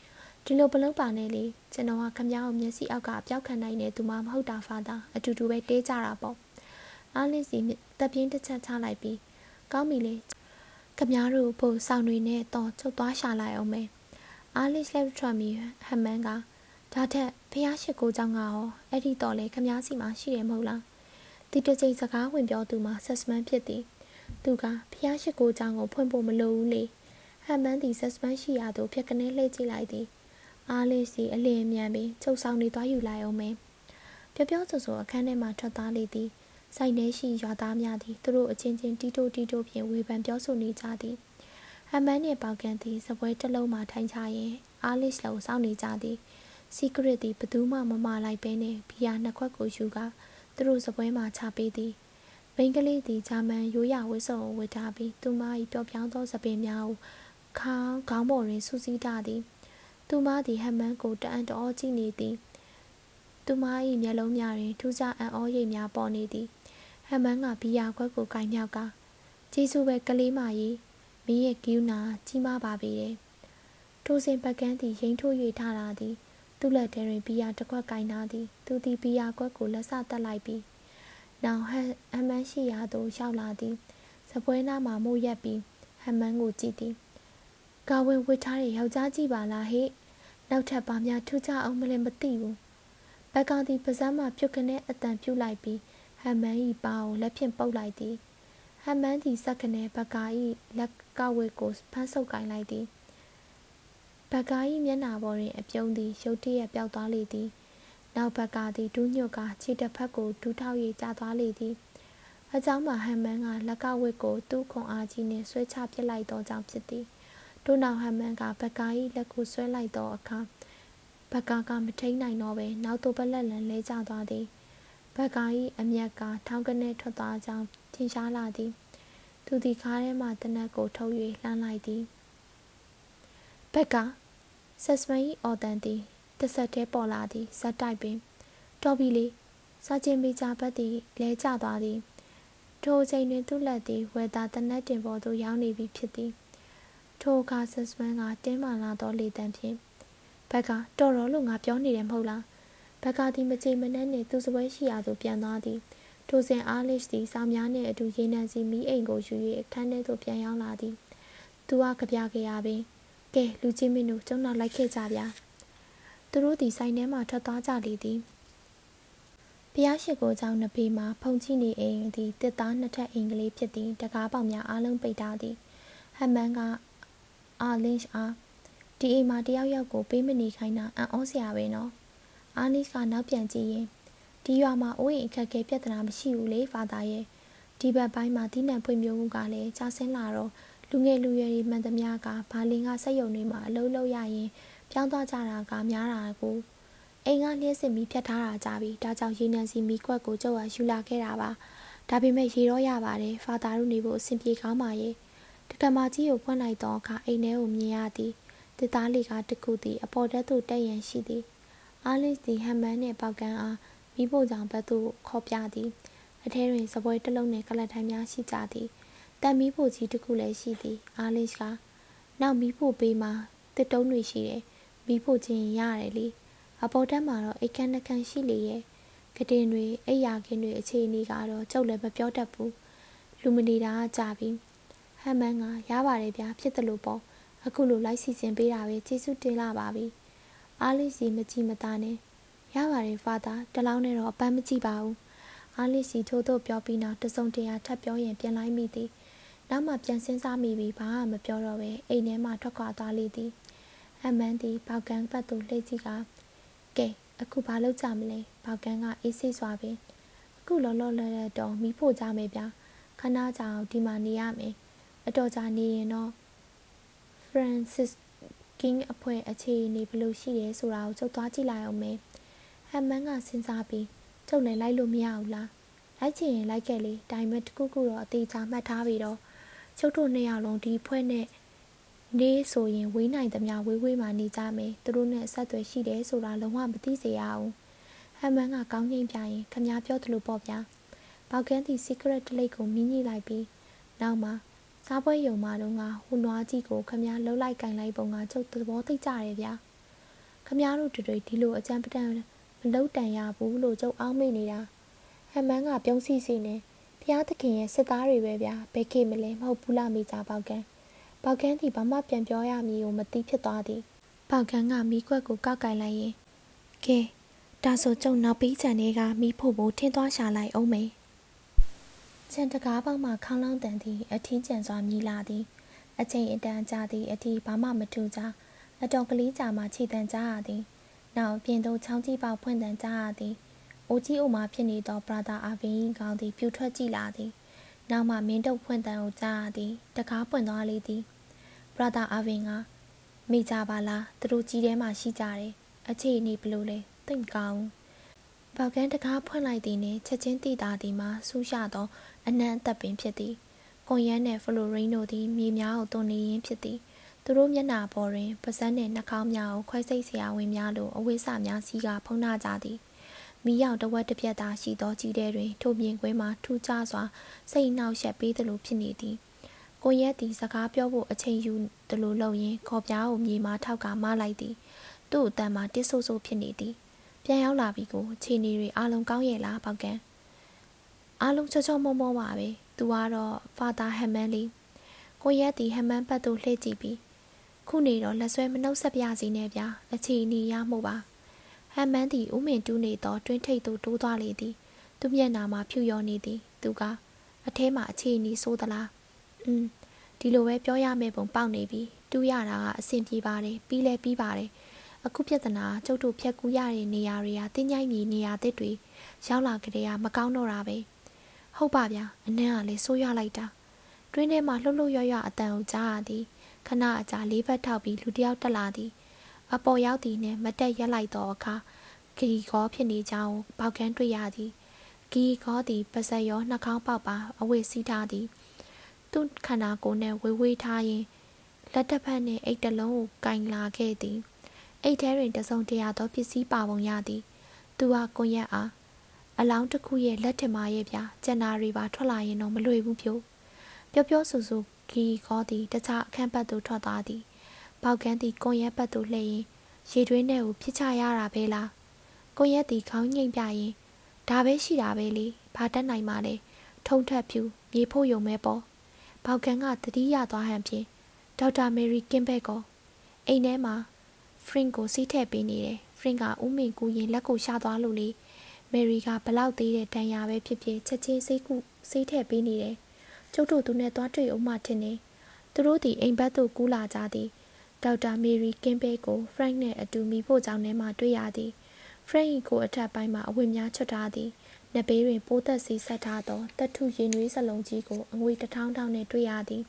ဒီလိုပလုံးပါနဲ့လေကျွန်တော်ကခမရအောင်မျက်စိအောက်ကပျောက်ခံနိုင်တယ်သူမှမဟုတ်တာဖာသာအတူတူပဲတေးကြတာပေါ့အားလစ်စီတပ်ပြင်းတစ်ချက်ချလိုက်ပြီးကောင်းပြီလေခမရတို့ဖို့ဆောင်တွေနဲ့တော့ချုပ်သွားရှာလိုက်အောင်မယ်အားလစ်လက်ထရမီဟမ်မန်ကဒါထက်ဖះရှိကိုကြောင့်ကရောအဲ့ဒီတော့လေခမရစီမှာရှိတယ်မဟုတ်လားဒီတစ်ချိန်စကားဝင်ပြောသူမှာဆက်စမန်ဖြစ်သည် သူကဖះရှိကိုကြောင့်ကိုဖွင့်ဖို့မလိုဘူးလေဟမ်မန်သည်ဆက်စမန်ရှိရာသို့ဖြတ်ကနေလှည့်ကြည့်လိုက်သည်အားလေးစီအလင်းမြန်ပြီးချုပ်ဆောင်နေသွားယူလိုက်အောင်မယ်ပြောပြောဆိုဆိုအခန်းထဲမှထွက်သွားလေသည်စိုက်ထဲရှိရွာသားများသည်သူတို့အချင်းချင်းတီတိုတီတိုဖြင့်ဝေဖန်ပြောဆိုနေကြသည်ဟမ်မန်နှင့်ပေါကန် သည်စပွဲတစ်လုံးမှထိုင်ချရင်အားလစ်လုံးစောင့်နေကြသည်စီကရစ်သည်ဘသူမှမမလိုက်ဘဲနှင့်ဘီယာနှစ်ခွက်ကိုယူကသူတို့စပွဲမှချပေးသည် မိန်းကလေးသည်ဂျာမန်ရိုးရဝစ်စုံကိုဝတ်ထားပြီးသူမ၏ပျော့ပြောင်းသောစပင်များကိုခေါင်းခေါင်းပေါ်တွင်ဆူဆီးထားသည်သူမသည်ဟမ်မန်ကိုတအံ့တော်ကြည့်နေသည်သူမ၏မျက်လုံးများတွင်ထူးခြားအံ့ဩရိပ်များပေါ်နေသည်ဟမ်မန်ကဘီယာခွက်ကိုကင်မြောက်ကကျေးဇူးပဲကလေးမကြီးမင်းရဲ့ကယူနာကြီးမားပါပေတယ်ထိုစဉ်ပကန်းသည်ရိမ့်ထိုး၍ထားလာသည်သူ့လက်ထဲတွင်ဘီယာတစ်ခွက်ကင်ထားသည်သူသည်ဘီယာခွက်ကိုလက်ဆတက်လိုက်ပြီး နောင်ဟမ်ဟမ်မန်ရှိရာသို့ရောက်လာသည်စပွဲနားမှမိုးရက်ပြီးဟမ်မန်ကိုကြည့်သည်ကာဝင်ဝစ်ထားတဲ့ယောက်ျားကြီးပါလားဟဲ့နောက်ထပ်ပါများထူးခြားအောင်မလဲမသိဘူးဘက်ကောင်သည်ပါးစပ်မှပြုတ်ခနဲ့အတန်ပြုတ်လိုက်ပြီးဟမ်မန်၏ပါကိုလက်ဖြင့်ပုတ်လိုက်သည်ဟမ်မန်သည်စက်ခနဲ့ဘကာ၏လက်ကဝစ်ကိုဖမ်းဆုပ်ကင်လိုက်သည်ဘကာ၏မျက်နှာပေါ်တွင်အပြုံးသည်ရုတ်တရက်ပျောက်သွားလေသည် နောက်ဘက်ကသည်ဒူးညွတ်ကခြေတစ်ဖက်ကိုဒူးထောက်၍ကျသွားလေသည်အကြောင်းမှာဟမ်မန်ကလက်ကဝစ်ကိုသူ့ခွန်အားကြီးနှင့်ဆွဲချပစ်လိုက်သောကြောင့်ဖြစ်သည်တို့နောက်ဟမ်မန်ကဘကာ၏လက်ကိုဆွဲလိုက်သောအခါဘကာကမထိန်နိုင်တော့ပဲနောက်သို့ပလက်လန်လဲကျသွားသည်ဘကာ၏အမျက်ကထောင်းကနေထွက်သွားကြောင်းထင်ရှားလာသည်သူသည်ကားထဲမှတနက်ကိုထုတ်၍လှမ်းလိုက်သည်ဘက်ကဆက်စမန်၏အော်တန်သည် တဆက်တည်းပေါ်လာသည်ဇက်တိုက်ပင်တော်ပြီလေစာချင်းမိကြဘက်သည်လဲကျသွားသည်ထိုအချိန်တွင်သူ့လက်သည်ဝယ်သားတနက်တင်ပေါ်သို့ရောက်နေပြီဖြစ်သည်ထိုအခါဆက်စမန်ကတင်းမာလာသောလေတံဖြင့်ဘက်ကတော်တော်လို့ငါပြောနေတယ်မဟုတ်လားဘက်ကသည်မကြင်မနှက်နှင့်သူစပွဲရှိရာသို့ပြန်သွားသည်ထိုစဉ်အားလစ်သည်စောင်းများနှင့်အတူရေနံစီမီးအိမ်ကိုယူ၍အခန်းထဲသို့ပြန်ရောက်လာသည်သူကကြပြခဲ့ရပင်ကဲလူချင်းမင်းတို့ကျုံနောက်လိုက်ခဲ့ကြဗျာ သူတို့သည်ဆိုင်ထဲမှထွက်သွားကြလေသည်ဖျားရှိကိုကြောင့်နဖေးမှာဖုန်ချိနေအိမ်သည်တစ်သားနှစ်ထပ်အိမ်ကလေးဖြစ်သည်တကားပေါက်များအားလုံးပိတ်ထားသည်ဟမ်မန်ကအာလင်းအားဒီအိမ်မှာတယောက်ယောက်ကိုပေးမနေခိုင်းတာအံ့ဩစရာပဲနော်အာနစ်ကနောက်ပြန်ကြည့်ရင်ဒီရွာမှာအိုးအိမ်အခက်အခဲပြဿနာမရှိဘူးလေဖာသာရဲ့ဒီဘက်ပိုင်းမှာတိနံဖွံ့ဖြိုးမှုကလည်းကျဆင်းလာတော့လူငယ်လူရွယ်တွေမှန်သမျှကဘာလင်ကစက်ရုံတွေမှာအလုပ်လုပ်ရရင် ပြောင်းသွားကြတာကများတာကိုအိမ်ကလျှက်စစ်မီးဖြတ်ထားတာကြပြီဒါကြောင့်ရေနံစီမီးခွက်ကိုကျုပ်ကယူလာခဲ့တာပါဒါပေမဲ့ရေတော့ရပါတယ်ဖာသာတို့နေဖို့အဆင်ပြေကောင်းပါရဲ့တက္ကမကြီးကိုဖွင့်လိုက်တော့အခါအိမ်ထဲကိုမြင်ရသည်တစ်သားလေးကတခုသည်အပေါ်တက်သို့တက်ရန်ရှိသည်အားလစ်သည်ဟမ်မန်နှင့်ပေါကန်အားမိဖို့ကြောင့်ဘက်သို့ခေါ်ပြသည်အထဲတွင်စပွဲတစ်လုံးနှင့်ကလတ်ထိုင်းများရှိကြသည်တန်မီးဖို့ကြီးတစ်ခုလည်းရှိသည်အားလစ်ကနောက်မီးဖို့ပေးမှာတစ်တုံးတွေရှိတယ် မီးဖို့ခြင်းရတယ်လေအပေါ်တက်မှာတော့အိတ်ခမ်းနှခမ်းရှိလေရဲ့ကတင်တွေအိယာခင်းတွေအခြေအနေကတော့ကျုပ်လည်းမပြောတတ်ဘူးလူမနေတာကကြာပြီဟမ်မန်ကရပါတယ်ဗျာဖြစ်တယ်လို့ပေါ့အခုလိုလိုက်စီစဉ်ပေးတာပဲကျေးဇူးတင်လာပါပြီအားလေးစီမကြည့်မသားနဲ့ရပါတယ်ဖာသာတလောင်းနဲ့တော့အပန်းမကြည့်ပါဘူးအားလေးစီထိုးတော့ပြောပြီးနောက်တစုံတရာထပ်ပြောရင်ပြန်လိုက်မိသည်နောက်မှပြန်စင်းစားမိပြီးဘာမှမပြောတော့ပဲအိမ်ထဲမှထွက်ခွာသွားလေသည် အမန်သည်ပေါကန်ဘတ်သို့လှည့်ကြည့်ကကဲအခုဘာလုပ်ကြမလဲပေါကန်ကအေးစိတ်စွာပင်အခုလောလောလတ်လတ်တော့မိဖို့ကြမယ်ဗျာခဏကြာအောင်ဒီမှာနေရမယ်အတော်ကြာနေရင်တော့ Francis King အဖွဲ့အခြေအနေဘယ်လိုရှိရဲဆိုတာကိုကျုပ်သွားကြည့်လိုက်အောင်မယ်ဟမ်မန်ကစဉ်းစားပြီးကျုပ်လည်းလိုက်လို့မရဘူးလားလိုက်ချင်ရင်လိုက်ခဲ့လေဒါပေမဲ့တခုခုတော့အသေးချာမှတ်ထားပြီးတော့ကျုပ်တို့နှစ်ယောက်လုံးဒီဖွဲ့နဲ့ နေဆိုရင်ဝေးနိုင်သမျှဝေးဝေးမှနေကြမယ်သူတို့နဲ့ဆက်သွယ်ရှိတယ်ဆိုတာလုံးဝမသိစေရအောင်ဟမ်မန်ကကောင်းချင်းပြရင်ခမပြောသလိုပေါ့ဗျာပေါကန်းတီ secret တလိတ်ကိုမြင်းကြီးလိုက်ပြီးနောက်မှာစားပွဲယုံမှာတော့ငါဟိုနွားကြီးကိုခမလှုပ်လိုက်ကင်လိုက်ပုံကကျုပ်သဘောသိကြတယ်ဗျာခမားတို့တွေဒီလိုအကြံပတန်မလုတ်တန်ရဘူးလို့ကြုံအောင်မိနေတာဟမ်မန်းကပြုံးစီစီနေဖျားသခင်ရဲ့စစ်သားတွေပဲဗျာဘယ်ခေမလဲမဟုတ်ဘူးလားမိကြပေါကန် ပေါကန်ဒီဘာမှပြန်ပြောရမည်ကိုမသိဖြစ်သွားသည်ပေါကန်ကမိခွက်ကိုကောက်ကင်လိုက်ရင်ကဲဒါဆိုကျုံနောက်ပြီးချန်တွေကမိဖို့ဖို့ထင်းသွားရှာလိုက်အောင်မေချန်တကားပေါက်မှခေါင်းလောင်းတန်သည်အထင်းကျန်စွာမြည်လာသည်အချိန်အတန်ကြာသည့်အထိဘာမှမထူကြအတော်ကလေးကြာမှခြေတန်ကြရသည်နောက်ပြင်သို့ချောင်းကြီးပေါက်ဖွင့်တန်ကြရသည်အိုကြီးအိုမာဖြစ်နေသောပရာသာအာဗင်ကောင်းသည်ပြူထွက်ကြည့်လာသည်နောက်မှမင်းတုပ်ဖွင့်တန်ကိုကြားရသည်တကားပွင့်သွားလေသည် ပရာသာအာဗင်ကမိကြပါလားသူတို့ကြီးထဲမှာရှိကြတယ်အခြေအနေဘလို့လဲသိမ့်ကောင်းပေါကန်တကားဖွင့်လိုက်သည်နှင့်ချက်ချင်းတည်တာသည်မှာဆူးရသောအနံ့အသက်ပင်ဖြစ်သည်ကွန်ယန်နှင့်ဖလိုရင်းတို့သည်မြေများကိုတွန်းနေရင်းဖြစ်သည်သူတို့မျက်နှာပေါ်တွင်ပါးစပ်နှင့်နှာခေါင်းများကိုခွဲစိတ်စရာဝင်များလိုအဝိစများစီးကဖုံးနှကြသည်မိရောက်တဝက်တစ်ပြက်သာရှိသောကြီးတဲတွင်ထိုမြင်ကွင်းမှာထူးခြားစွာစိတ်နှောက်ယှက်ပေးသလိုဖြစ်နေသည် ကိုရက်သည်စကားပြောဖို့အချိန်ယူသလိုလုပ်ရင်းခေါ်ပြားကိုမြေမှာထောက်ကမလိုက်သည်သူ့အတန်မှာတစ်ဆိုးဆိုးဖြစ်နေသည်ပြန်ရောက်လာပြီကိုခြေနေတွေအလုံးကောင်းရဲ့လားပေါကန်အားလုံးချောချောမောမောပါပဲသူကတော့ဖာသာဟမ်မန်လီကိုရက်တီဟမ်မန်ဘတ်သို့လှည့်ကြည့်ပြီးခုနေတော့လက်ဆွဲမနှုတ်ဆက်ပြစီနဲ့ဗျာအချီနီရမှုပါဟမ်မန်တီဥမင်တူးနေတော့တွင်းထိတ်သို့တိုးသွားလေသည် သူမျက်နာမှာဖြူရောနေသည် သူကအထဲမှာအချီနီဆိုးသလား อืมဒီလိုပဲပြောရမယ့်ပုံပေါက်နေပြီတူးရတာကအဆင်ပြေပါတယ်ပြီးလဲပြီးပါတယ်အခုပြဿနာကျုပ်တို့ဖြတ်ကူးရတဲ့နေရာတွေကတင်းကြိုက်မြေနေရာတစ်တွေရောက်လာကြတဲ့ကမကောင်းတော့တာပဲဟုတ်ပါဗျာအနံ့ကလည်းဆိုးရလိုက်တာတွင်းထဲမှာလှုပ်လှုပ်ရွရွအတန်ကိုကြားရသည်ခဏအကြာလေးဘက်ထောက်ပြီးလူတယောက်တက်လာသည်အပေါ်ရောက်သည်နှင့်မတက်ရက်လိုက်သောအခါဂီကောဖြစ်နေကြောင်းပေါက်ကန်းတွေ့ရသည်ဂီကောသည်ပါဇက်ရောနှာခေါင်းပေါက်ပါအဝိစီးထားသည် သူ့ခန္ဓာကိုယ်နှင့်ဝေးဝေးထားရင်းလက်တစ်ဖက်နှင့်အိတ်တလုံးကိုကင်လာခဲ့သည်အိတ်ထဲတွင်တစုံတရာသောပစ္စည်းပါပုံရသည်သူဟာကွန်ရက်အားအလောင်းတစ်ခုရဲ့လက်ထင်မရဲ့ဗျာကျန်နာတွေပါထွက်လာရင်တော့မလွယ်ဘူးဖြို့ပျော့ပျော့ဆူဆူဂီခေါ်သည်တခြားအခန်းဘက်သို့ထွက်သွားသည်ပေါက်ကန်းသည်ကွန်ရက်ဘက်သို့လှည့်ရင်ရေတွင်းထဲကိုဖြစ်ချရတာပဲလားကွန်ရက်သည်ခေါင်းငိမ့်ပြရင်ဒါပဲရှိတာပဲလေဘာတက်နိုင်မှလဲထုံထက်ဖြူမြေဖို့ယုံမဲပေါ့ ပေါက်ကန်းကတတိယသွားဟန်ဖြင့်ဒေါက်တာမေရီကင်းဘက်ကိုအိမ်ထဲမှာဖရင်ကိုစီးထည့်ပေးနေတယ်ဖရင်ကဥမင်ကူရင်လက်ကိုရှာသွားလို့လေမယ်ရီကဘလောက်သေးတဲ့တန်ရာပဲဖြစ်ဖြစ်ချက်ချင်းစိတ်ကူစိတ်ထည့်ပေးနေတယ်ကျုပ်တို့သူနဲ့သွားတွေ့အောင်မှထင်နေသူတို့ဒီအိမ်ဘက်သို့ကူးလာကြသည်ဒေါက်တာမေရီကင်းဘဲကိုဖရန့်နဲ့အတူမိဖို့ကြောင့်ထဲမှာတွေ့ရသည်ဖရန့်၏ကိုအထက်ပိုင်းမှာအဝတ်များချွတ်ထားသည် နဘေးတွင်ပိုးသက်စီဆက်ထားသောတထုရင်နွေးစလုံးကြီးကိုအငွေတထောင်းထောင်းနဲ့တွေ့ရသည်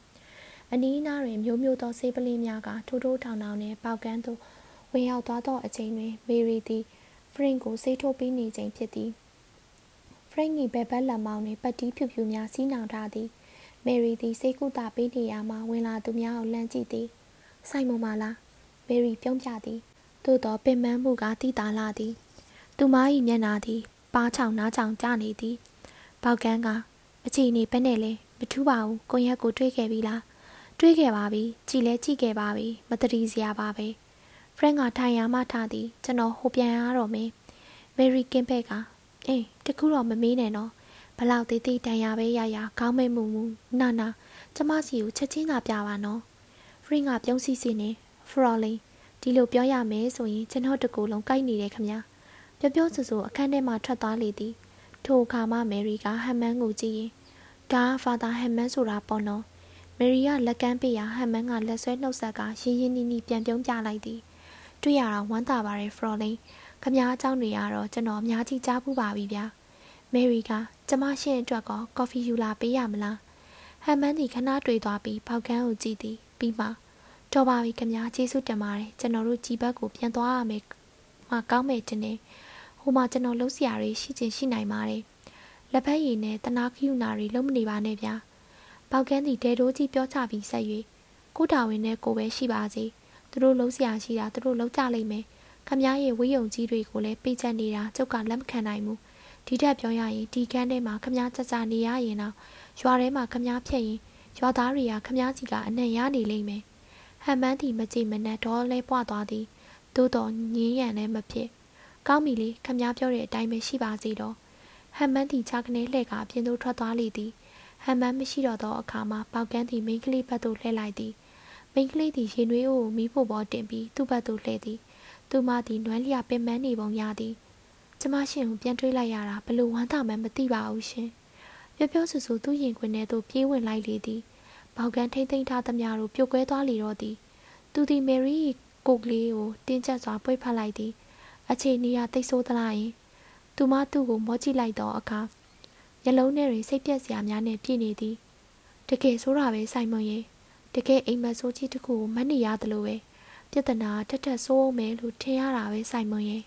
အနီးနားတွင်မျိုးမျိုးသောဆေးပလင်းများကထိုးထိုးထောင်ထောင်နဲ့ပေါက်ကန်းသို့ဝင်ရောက်သွားသောအချိန်တွင်မေရီသည်ဖရင်ကိုဆေးထိုးပေးနေချိန်ဖြစ်သည်ဖရင်၏ဘဲဘက်လက်မောင်းတွင်ပတ်တီးဖြူဖြူများစီးနှောင်ထားသည်မယ်ရီသည်စိတ်ကူတာပေးနေရမှဝင်လာသူများကိုလှမ်းကြည့်သည်ဆိုင်မမလားမယ်ရီပြုံးပြသည်သို့သောပင်ပန်းမှုကတိတာလာသည်သူမ၏မျက်နာသည် ပါးချောင်နားချောင်ကျနေသည်ပေါက်ကန်းကအချီနေပဲနဲ့လေမထူးပါဘူးကိုရက်ကိုတွေးခဲ့ပြီလားတွေးခဲ့ပါပြီကြည်လဲကြည့်ခဲ့ပါပြီမတရီစရာပါပဲဖရန့်ကထိုင်ရမှထားသည်ကျွန်တော်ဟိုပြန်ရတော့မယ်မယ်ရီကင်းဘက်ကအေးတခုတော့မမေးနဲ့နော်ဘလောက်သေးသေးတန်ရပဲရရခေါင်းမဲမှုမှုနာနာကျမစီကိုချက်ချင်းသာပြပါနော်ဖရင်ကပြုံးစီစီနေဖရော်လင်းဒီလိုပြောရမယ်ဆိုရင်ကျွန်တော်တကူလုံးကိုက်နေတယ်ခမညာ ပြောပြောဆူဆူအခန်းထဲမှာထွက်သွားလေသည်ထိုအခါမှမယ်ရီကဟမ်မန်ကိုကြည့်ရင်ဒါဖာသာဟမ်မန်ဆိုတာပေါ့နော်မယ်ရီကလက်ကမ်းပေးရာဟမ်မန်ကလက်ဆွဲနှုတ်ဆက်ကရင်းရင်းနှီးနှီးပြန်ပြုံးပြလိုက်သည်တွေ့ရတာဝမ်းသာပါတယ်ဖရော်လင်းခမားအကြောင်းတွေကတော့ကျွန်တော်အများကြီးကြားဘူးပါပြီဗျာမယ်ရီကကျမရှင့်အတွက်ကောကော်ဖီယူလာပေးရမလားဟမ်မန်ဒီခဏတွေ့သွားပြီးပေါက်ကန်းကိုကြည့်သည်ပြီးမှတော်ပါပြီခမားကျေးဇူးတင်ပါတယ်ကျွန်တော်တို့ကြီးဘက်ကိုပြန်သွားရမယ်မကောင်းမယ်တင်နေ ဟိုမှာကျွန်တော်လှုပ်ရှားရရှိချင်းရှိနိုင်ပါတယ်လက်ဖက်ရည်နဲ့တနာခယူနာတွေလုံးမနေပါနဲ့ဗျာပေါက်ကန်းဒီဒဲတိုးကြီးပြောချပြီးဆက်၍ကိုတာဝင်နဲ့ကိုပဲရှိပါစေသူတို့လှုပ်ရှားရှိတာသူတို့လှုပ်ကြလိမ့်မယ်ခမားရဲ့ဝေးယုံကြီးတွေကိုလည်းပေးချက်နေတာကျုပ်ကလက်မခံနိုင်ဘူးဒီထက်ပြောရရင်ဒီကန်းထဲမှာခမားကြကြနေရရင်တော့ရွာထဲမှာခမားဖြတ်ရင်ရွာသားတွေကခမားစီကအနှံ့ရနေလိမ့်မယ်ဟမ်မန်းတီမကြည့်မနဲ့တော့လဲပွားသွားသည်သို့တော်ငင်းရံလည်းမဖြစ် ကောင်းပြီလေခမည်းပြောတဲ့အတိုင်းပဲရှိပါစေတော့ဟမ်မန်းတီချာကနေလှဲ့ကအပြင်သို့ထွက်သွားလေသည်ဟမ်မန်းမရှိတော့သောအခါမှာပေါကန်းသည်မိန်းကလေးဘက်သို့လှည့်လိုက်သည်မိန်းကလေးသည်ရေနွေးအိုးကိုမီးဖို့ပေါ်တင်ပြီးသူ့ဘက်သို့လှည့်သည်သူမသည်နွမ်းလျပင်မနေပုံရသည်ကျမရှင်ကိုပြန်တွေးလိုက်ရတာဘလို့ဝမ်းသာမှမသိပါဘူးရှင်ပြောပြောဆူဆူသူ့ရင်ခွင်ထဲသို့ပြေးဝင်လိုက်လေသည်ပေါကန်ထိမ့်သိမ့်ထားသမျှတို့ပြုတ်ကွဲသွားလေတော့သည်သူသည်မယ်ရီကိုကလေးကိုတင်းကျပ်စွာပွေဖက်လိုက်သည် အခြေအနေအသိဆိုးသလားယင်သူမသူ့ကိုမောကြည့်လိုက်တော့အခါမျက်လုံးထဲတွင်စိတ်ပြက်စရာများနဲ့ပြည့်နေသည်တကယ်ဆိုးတာပဲဆိုင်မွန်ရဲ့တကယ်အိမ်မက်ဆိုးကြီးတစ်ခုကိုမနှိရသလိုပဲပြဿနာထက်ထက်ဆိုးအောင်မယ်လို့ထင်ရတာပဲဆိုင်မွန်ရဲ့